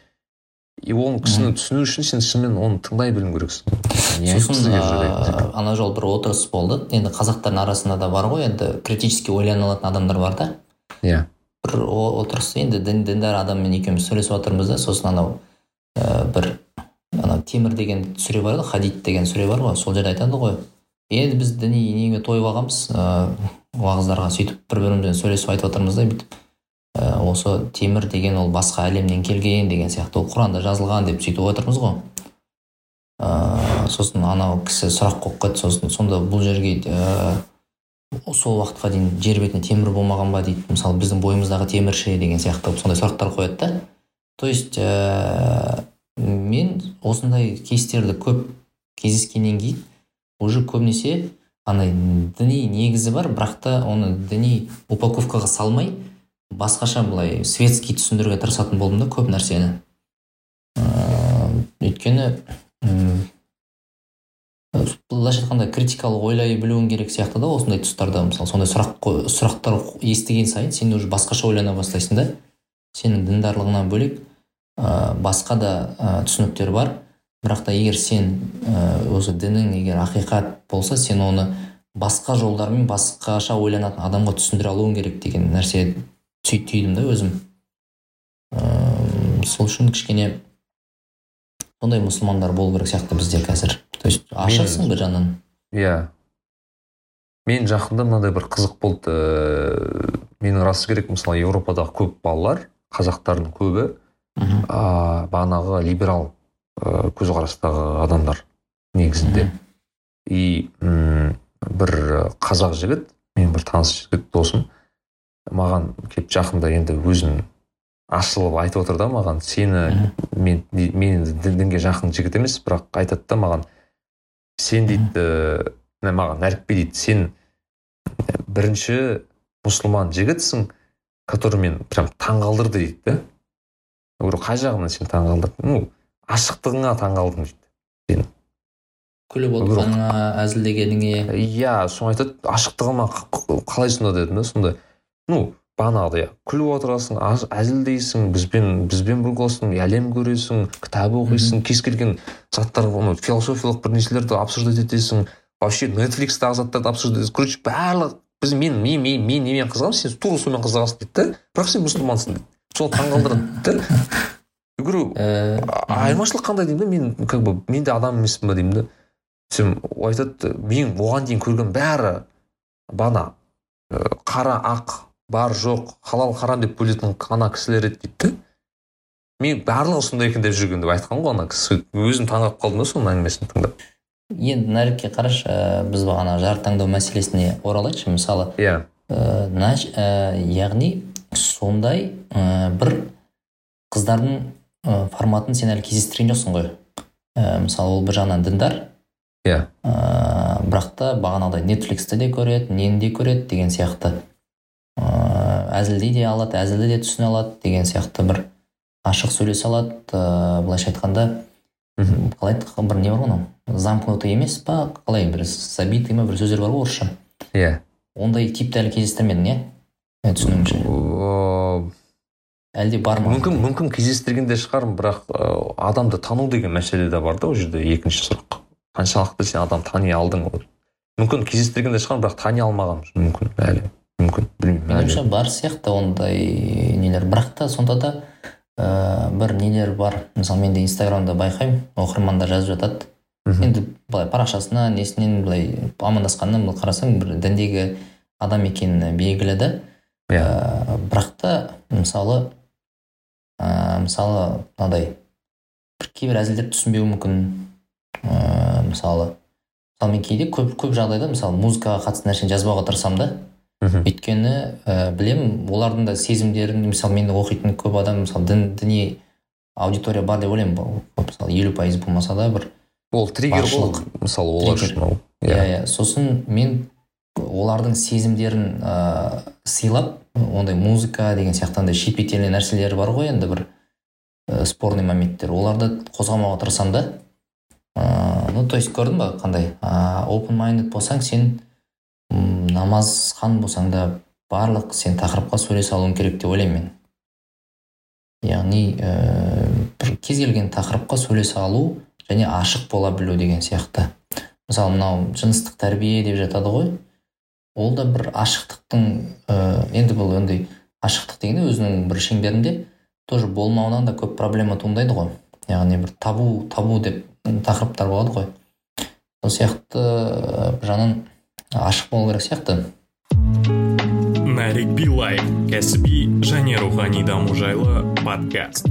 И ол кісіні түсіну үшін сен шынымен оны тыңдай білуің керексің. Сосын ана жолы бір отырыс болды. Енді қазақтардың арасында да бар ғой. Енді критически ойлана алатын адамдар бар да. Иә. Бір отырыс енді дін діндар адаммен екеуміз сөйлесіп жатырмыз да. Сосын анау ә, бір анау темір деген сүре бар ғой хадид деген сүре бар ғой. Сол жерде айтады ғой. Енді біз діни неге тойып алғанбыз. Ә, уағыздарға сөйтіп бір бірімізбен сөйлесіп айтып жатырмыз да бүйтіп. Ә, осы темір деген ол басқа әлемнен келген деген сияқты ол құранда жазылған деп сөйтіп отырмыз ғой. Ә, сосын анау кісі сұрақ қойып қойды сосын сонда бұл жерге ә, сол уақытқа дейін жер бетінде темір болмаған ба дейді. Мысалы біздің бойымыздағы темір ше деген сияқты сондай сұрақтар қояды да. То есть ә, мен осындай кейстерді көп кездескеннен кейін уже көбінесе андай діни негізі бар бірақ та оны діни упаковкаға салмай басқаша былай светский түсіндіруге тырысатын болдым да көп нәрсені. Ыыы өйткені былайша айтқанда критикалық ойлай білуің керек сияқты да осындай тұстарда мысалы сондай сұрақ сұрақтар естіген сайын сен уже басқаша ойлана бастайсың да сенің діндарлығыңнан бөлек ә, басқа да ә, түсініктер бар. Бірақ та егер сен осы дінің егер ақиқат болса сен оны басқа жолдармен басқаша ойланатын адамға түсіндіре алуың керек деген нәрсе сүй- түйдім да өзім. Ыыы сол үшін кішкене сондай мұсылмандар болу керек сияқты бізде қазір. То есть ашықсың бір жағынан иә. Мен жақында мынандай бір қызық болды ыыы менің расы керек мысалы еуропадағы көп балалар қазақтардың көбі мхм. а, бағанағы либерал көзқарастағы адамдар негізінде. И м, бір қазақ жігіт менің бір таныс жігіт досым маған келіп жақында енді өзін ашылып айтып отыр да маған сені мен мен енді дін- дінге жақын жігіт емес бірақ айтады да маған сен дейді ә, маған нәрікпе дейді? Сен бірінші мұсылман жігітсің который мен прям таңғалдырды дейді да говорю қай жағынан сен таңғалдырдың ну ашықтығыңа таңғалдым дейді. Күліп отырғаныңа әзілдегеніңе? Иә соны айтады ашықтығыма қалай сонда дедім да сонда ну бағанағыдай күліп отырасың әзілдейсің бізбен бізбен боласың әлем көресің кітап оқисың кез келген заттар оны философиялық бір нәрселерді обсуждать етесің вообще нетфликстағы заттарды обсуждать етесің короче барлық біз мен мен мен мен немен қызығамын сен тура сонымен қызығасың дейді да. Бірақ сен мұсылмансың дейді. Сол таңғалдырады да. говорю ә, айырмашылық қандай деймін да? Мен как бы мен де адам емеспін ба деймін да? Сен ол айтады мен оған дейін көрген бәрі бана. Қара ақ бар жоқ халал харам деп бөлетін ана кісілер еді дейді мен барлығы сондай екен деп жүрген деп айтқан ғой ана кісі. Өзім таңғалып қалдым да соның әңгімесін тыңдап. Енді нарекке қарашы ә, біз бағана жар таңдау мәселесіне оралайықшы мысалы иә. ә, ә, яғни сондай бір қыздардың ә, форматын сен әлі кездестірген жоқсың ғой. Ә, мысалы ол бір жағынан діндар. Иә. Ә, бірақ та бағанағыдай нетфликсті де көреді нені де көреді деген сияқты. Ә, әзілдей де алады әзілді де түсіне алады деген сияқты бір ашық сөйлесе алады. Ә, былайша айтқанда мхм. қалай бір не бар ғой анау? Замкнутый емес па? Қалай бір забитый ма бір сөздер бар ғой орысша. Иә. Ондай типті әлі кездестірмедің иә түсінуімше әлде бар ма? мүмкін мүмкін кездестірген де шығармын бірақ ы, адамды тану деген мәселе де бар да ол жерде екінші сұрақ қаншалықты сен адам тани алдың ол. Мүмкін кездестірген де шығармын бірақ тани алмағанмын мүмкін әлі. Мүмкін білмеймін меніңше бар сияқты ондай нелер. Бірақ та сонда да ә, бір нелер бар. Мысалы мен де инстаграмда байқаймын оқырмандар жазып жатады. Мхм. енді былай парақшасына несінен былай амандасқаннан былай қарасаң бір діндегі адам екені белгілі да. Иә. Ә, бірақ та мысалы ә, мысалы мынадай бір кейбір әзілдерді түсінбеуі мүмкін. Ә, мысалы мысалы мен кейде көп көп жағдайда мысалы музыкаға қатысты нәрсені жазбауға тырысамын да. Мхм. өйткені ә, білемін олардың да сезімдерін мысалы мені оқитын көп адам мысалы дін, діни аудитория бар деп ойлаймын. Мысалы елу пайыз болмаса да бір ол триггер ғой мысалы олар үшін ол. Иә. Иә иә. Сосын мен олардың сезімдерін ә, сыйлап ондай музыка деген сияқты андай щепетильный нәрселер бар ғой енді бір ә, спорный моменттер. Оларды қозғамауға тырысамын да. Ә, ну то есть көрдің ба қандай? Ә, open minded болсаң сен намазхан болсаң да барлық сен тақырыпқа сөйлесе алуың керек деп ойлаймын мен. Яғни ә, бір кез келген тақырыпқа сөйлесе алу және ашық бола білу деген сияқты. Мысалы мынау жыныстық тәрбие деп жатады ғой. Ол да бір ашықтықтың ә, енді бұл андай ашықтық дегенде өзінің бір шеңберінде тоже болмауынан да көп проблема туындайды ғой. Яғни бір табу табу деп тақырыптар болады ғой. Сол сияқты бір жағынан ашық болу керек сияқты. Нарик билай кәсіби және рухани даму жайлы подкаст.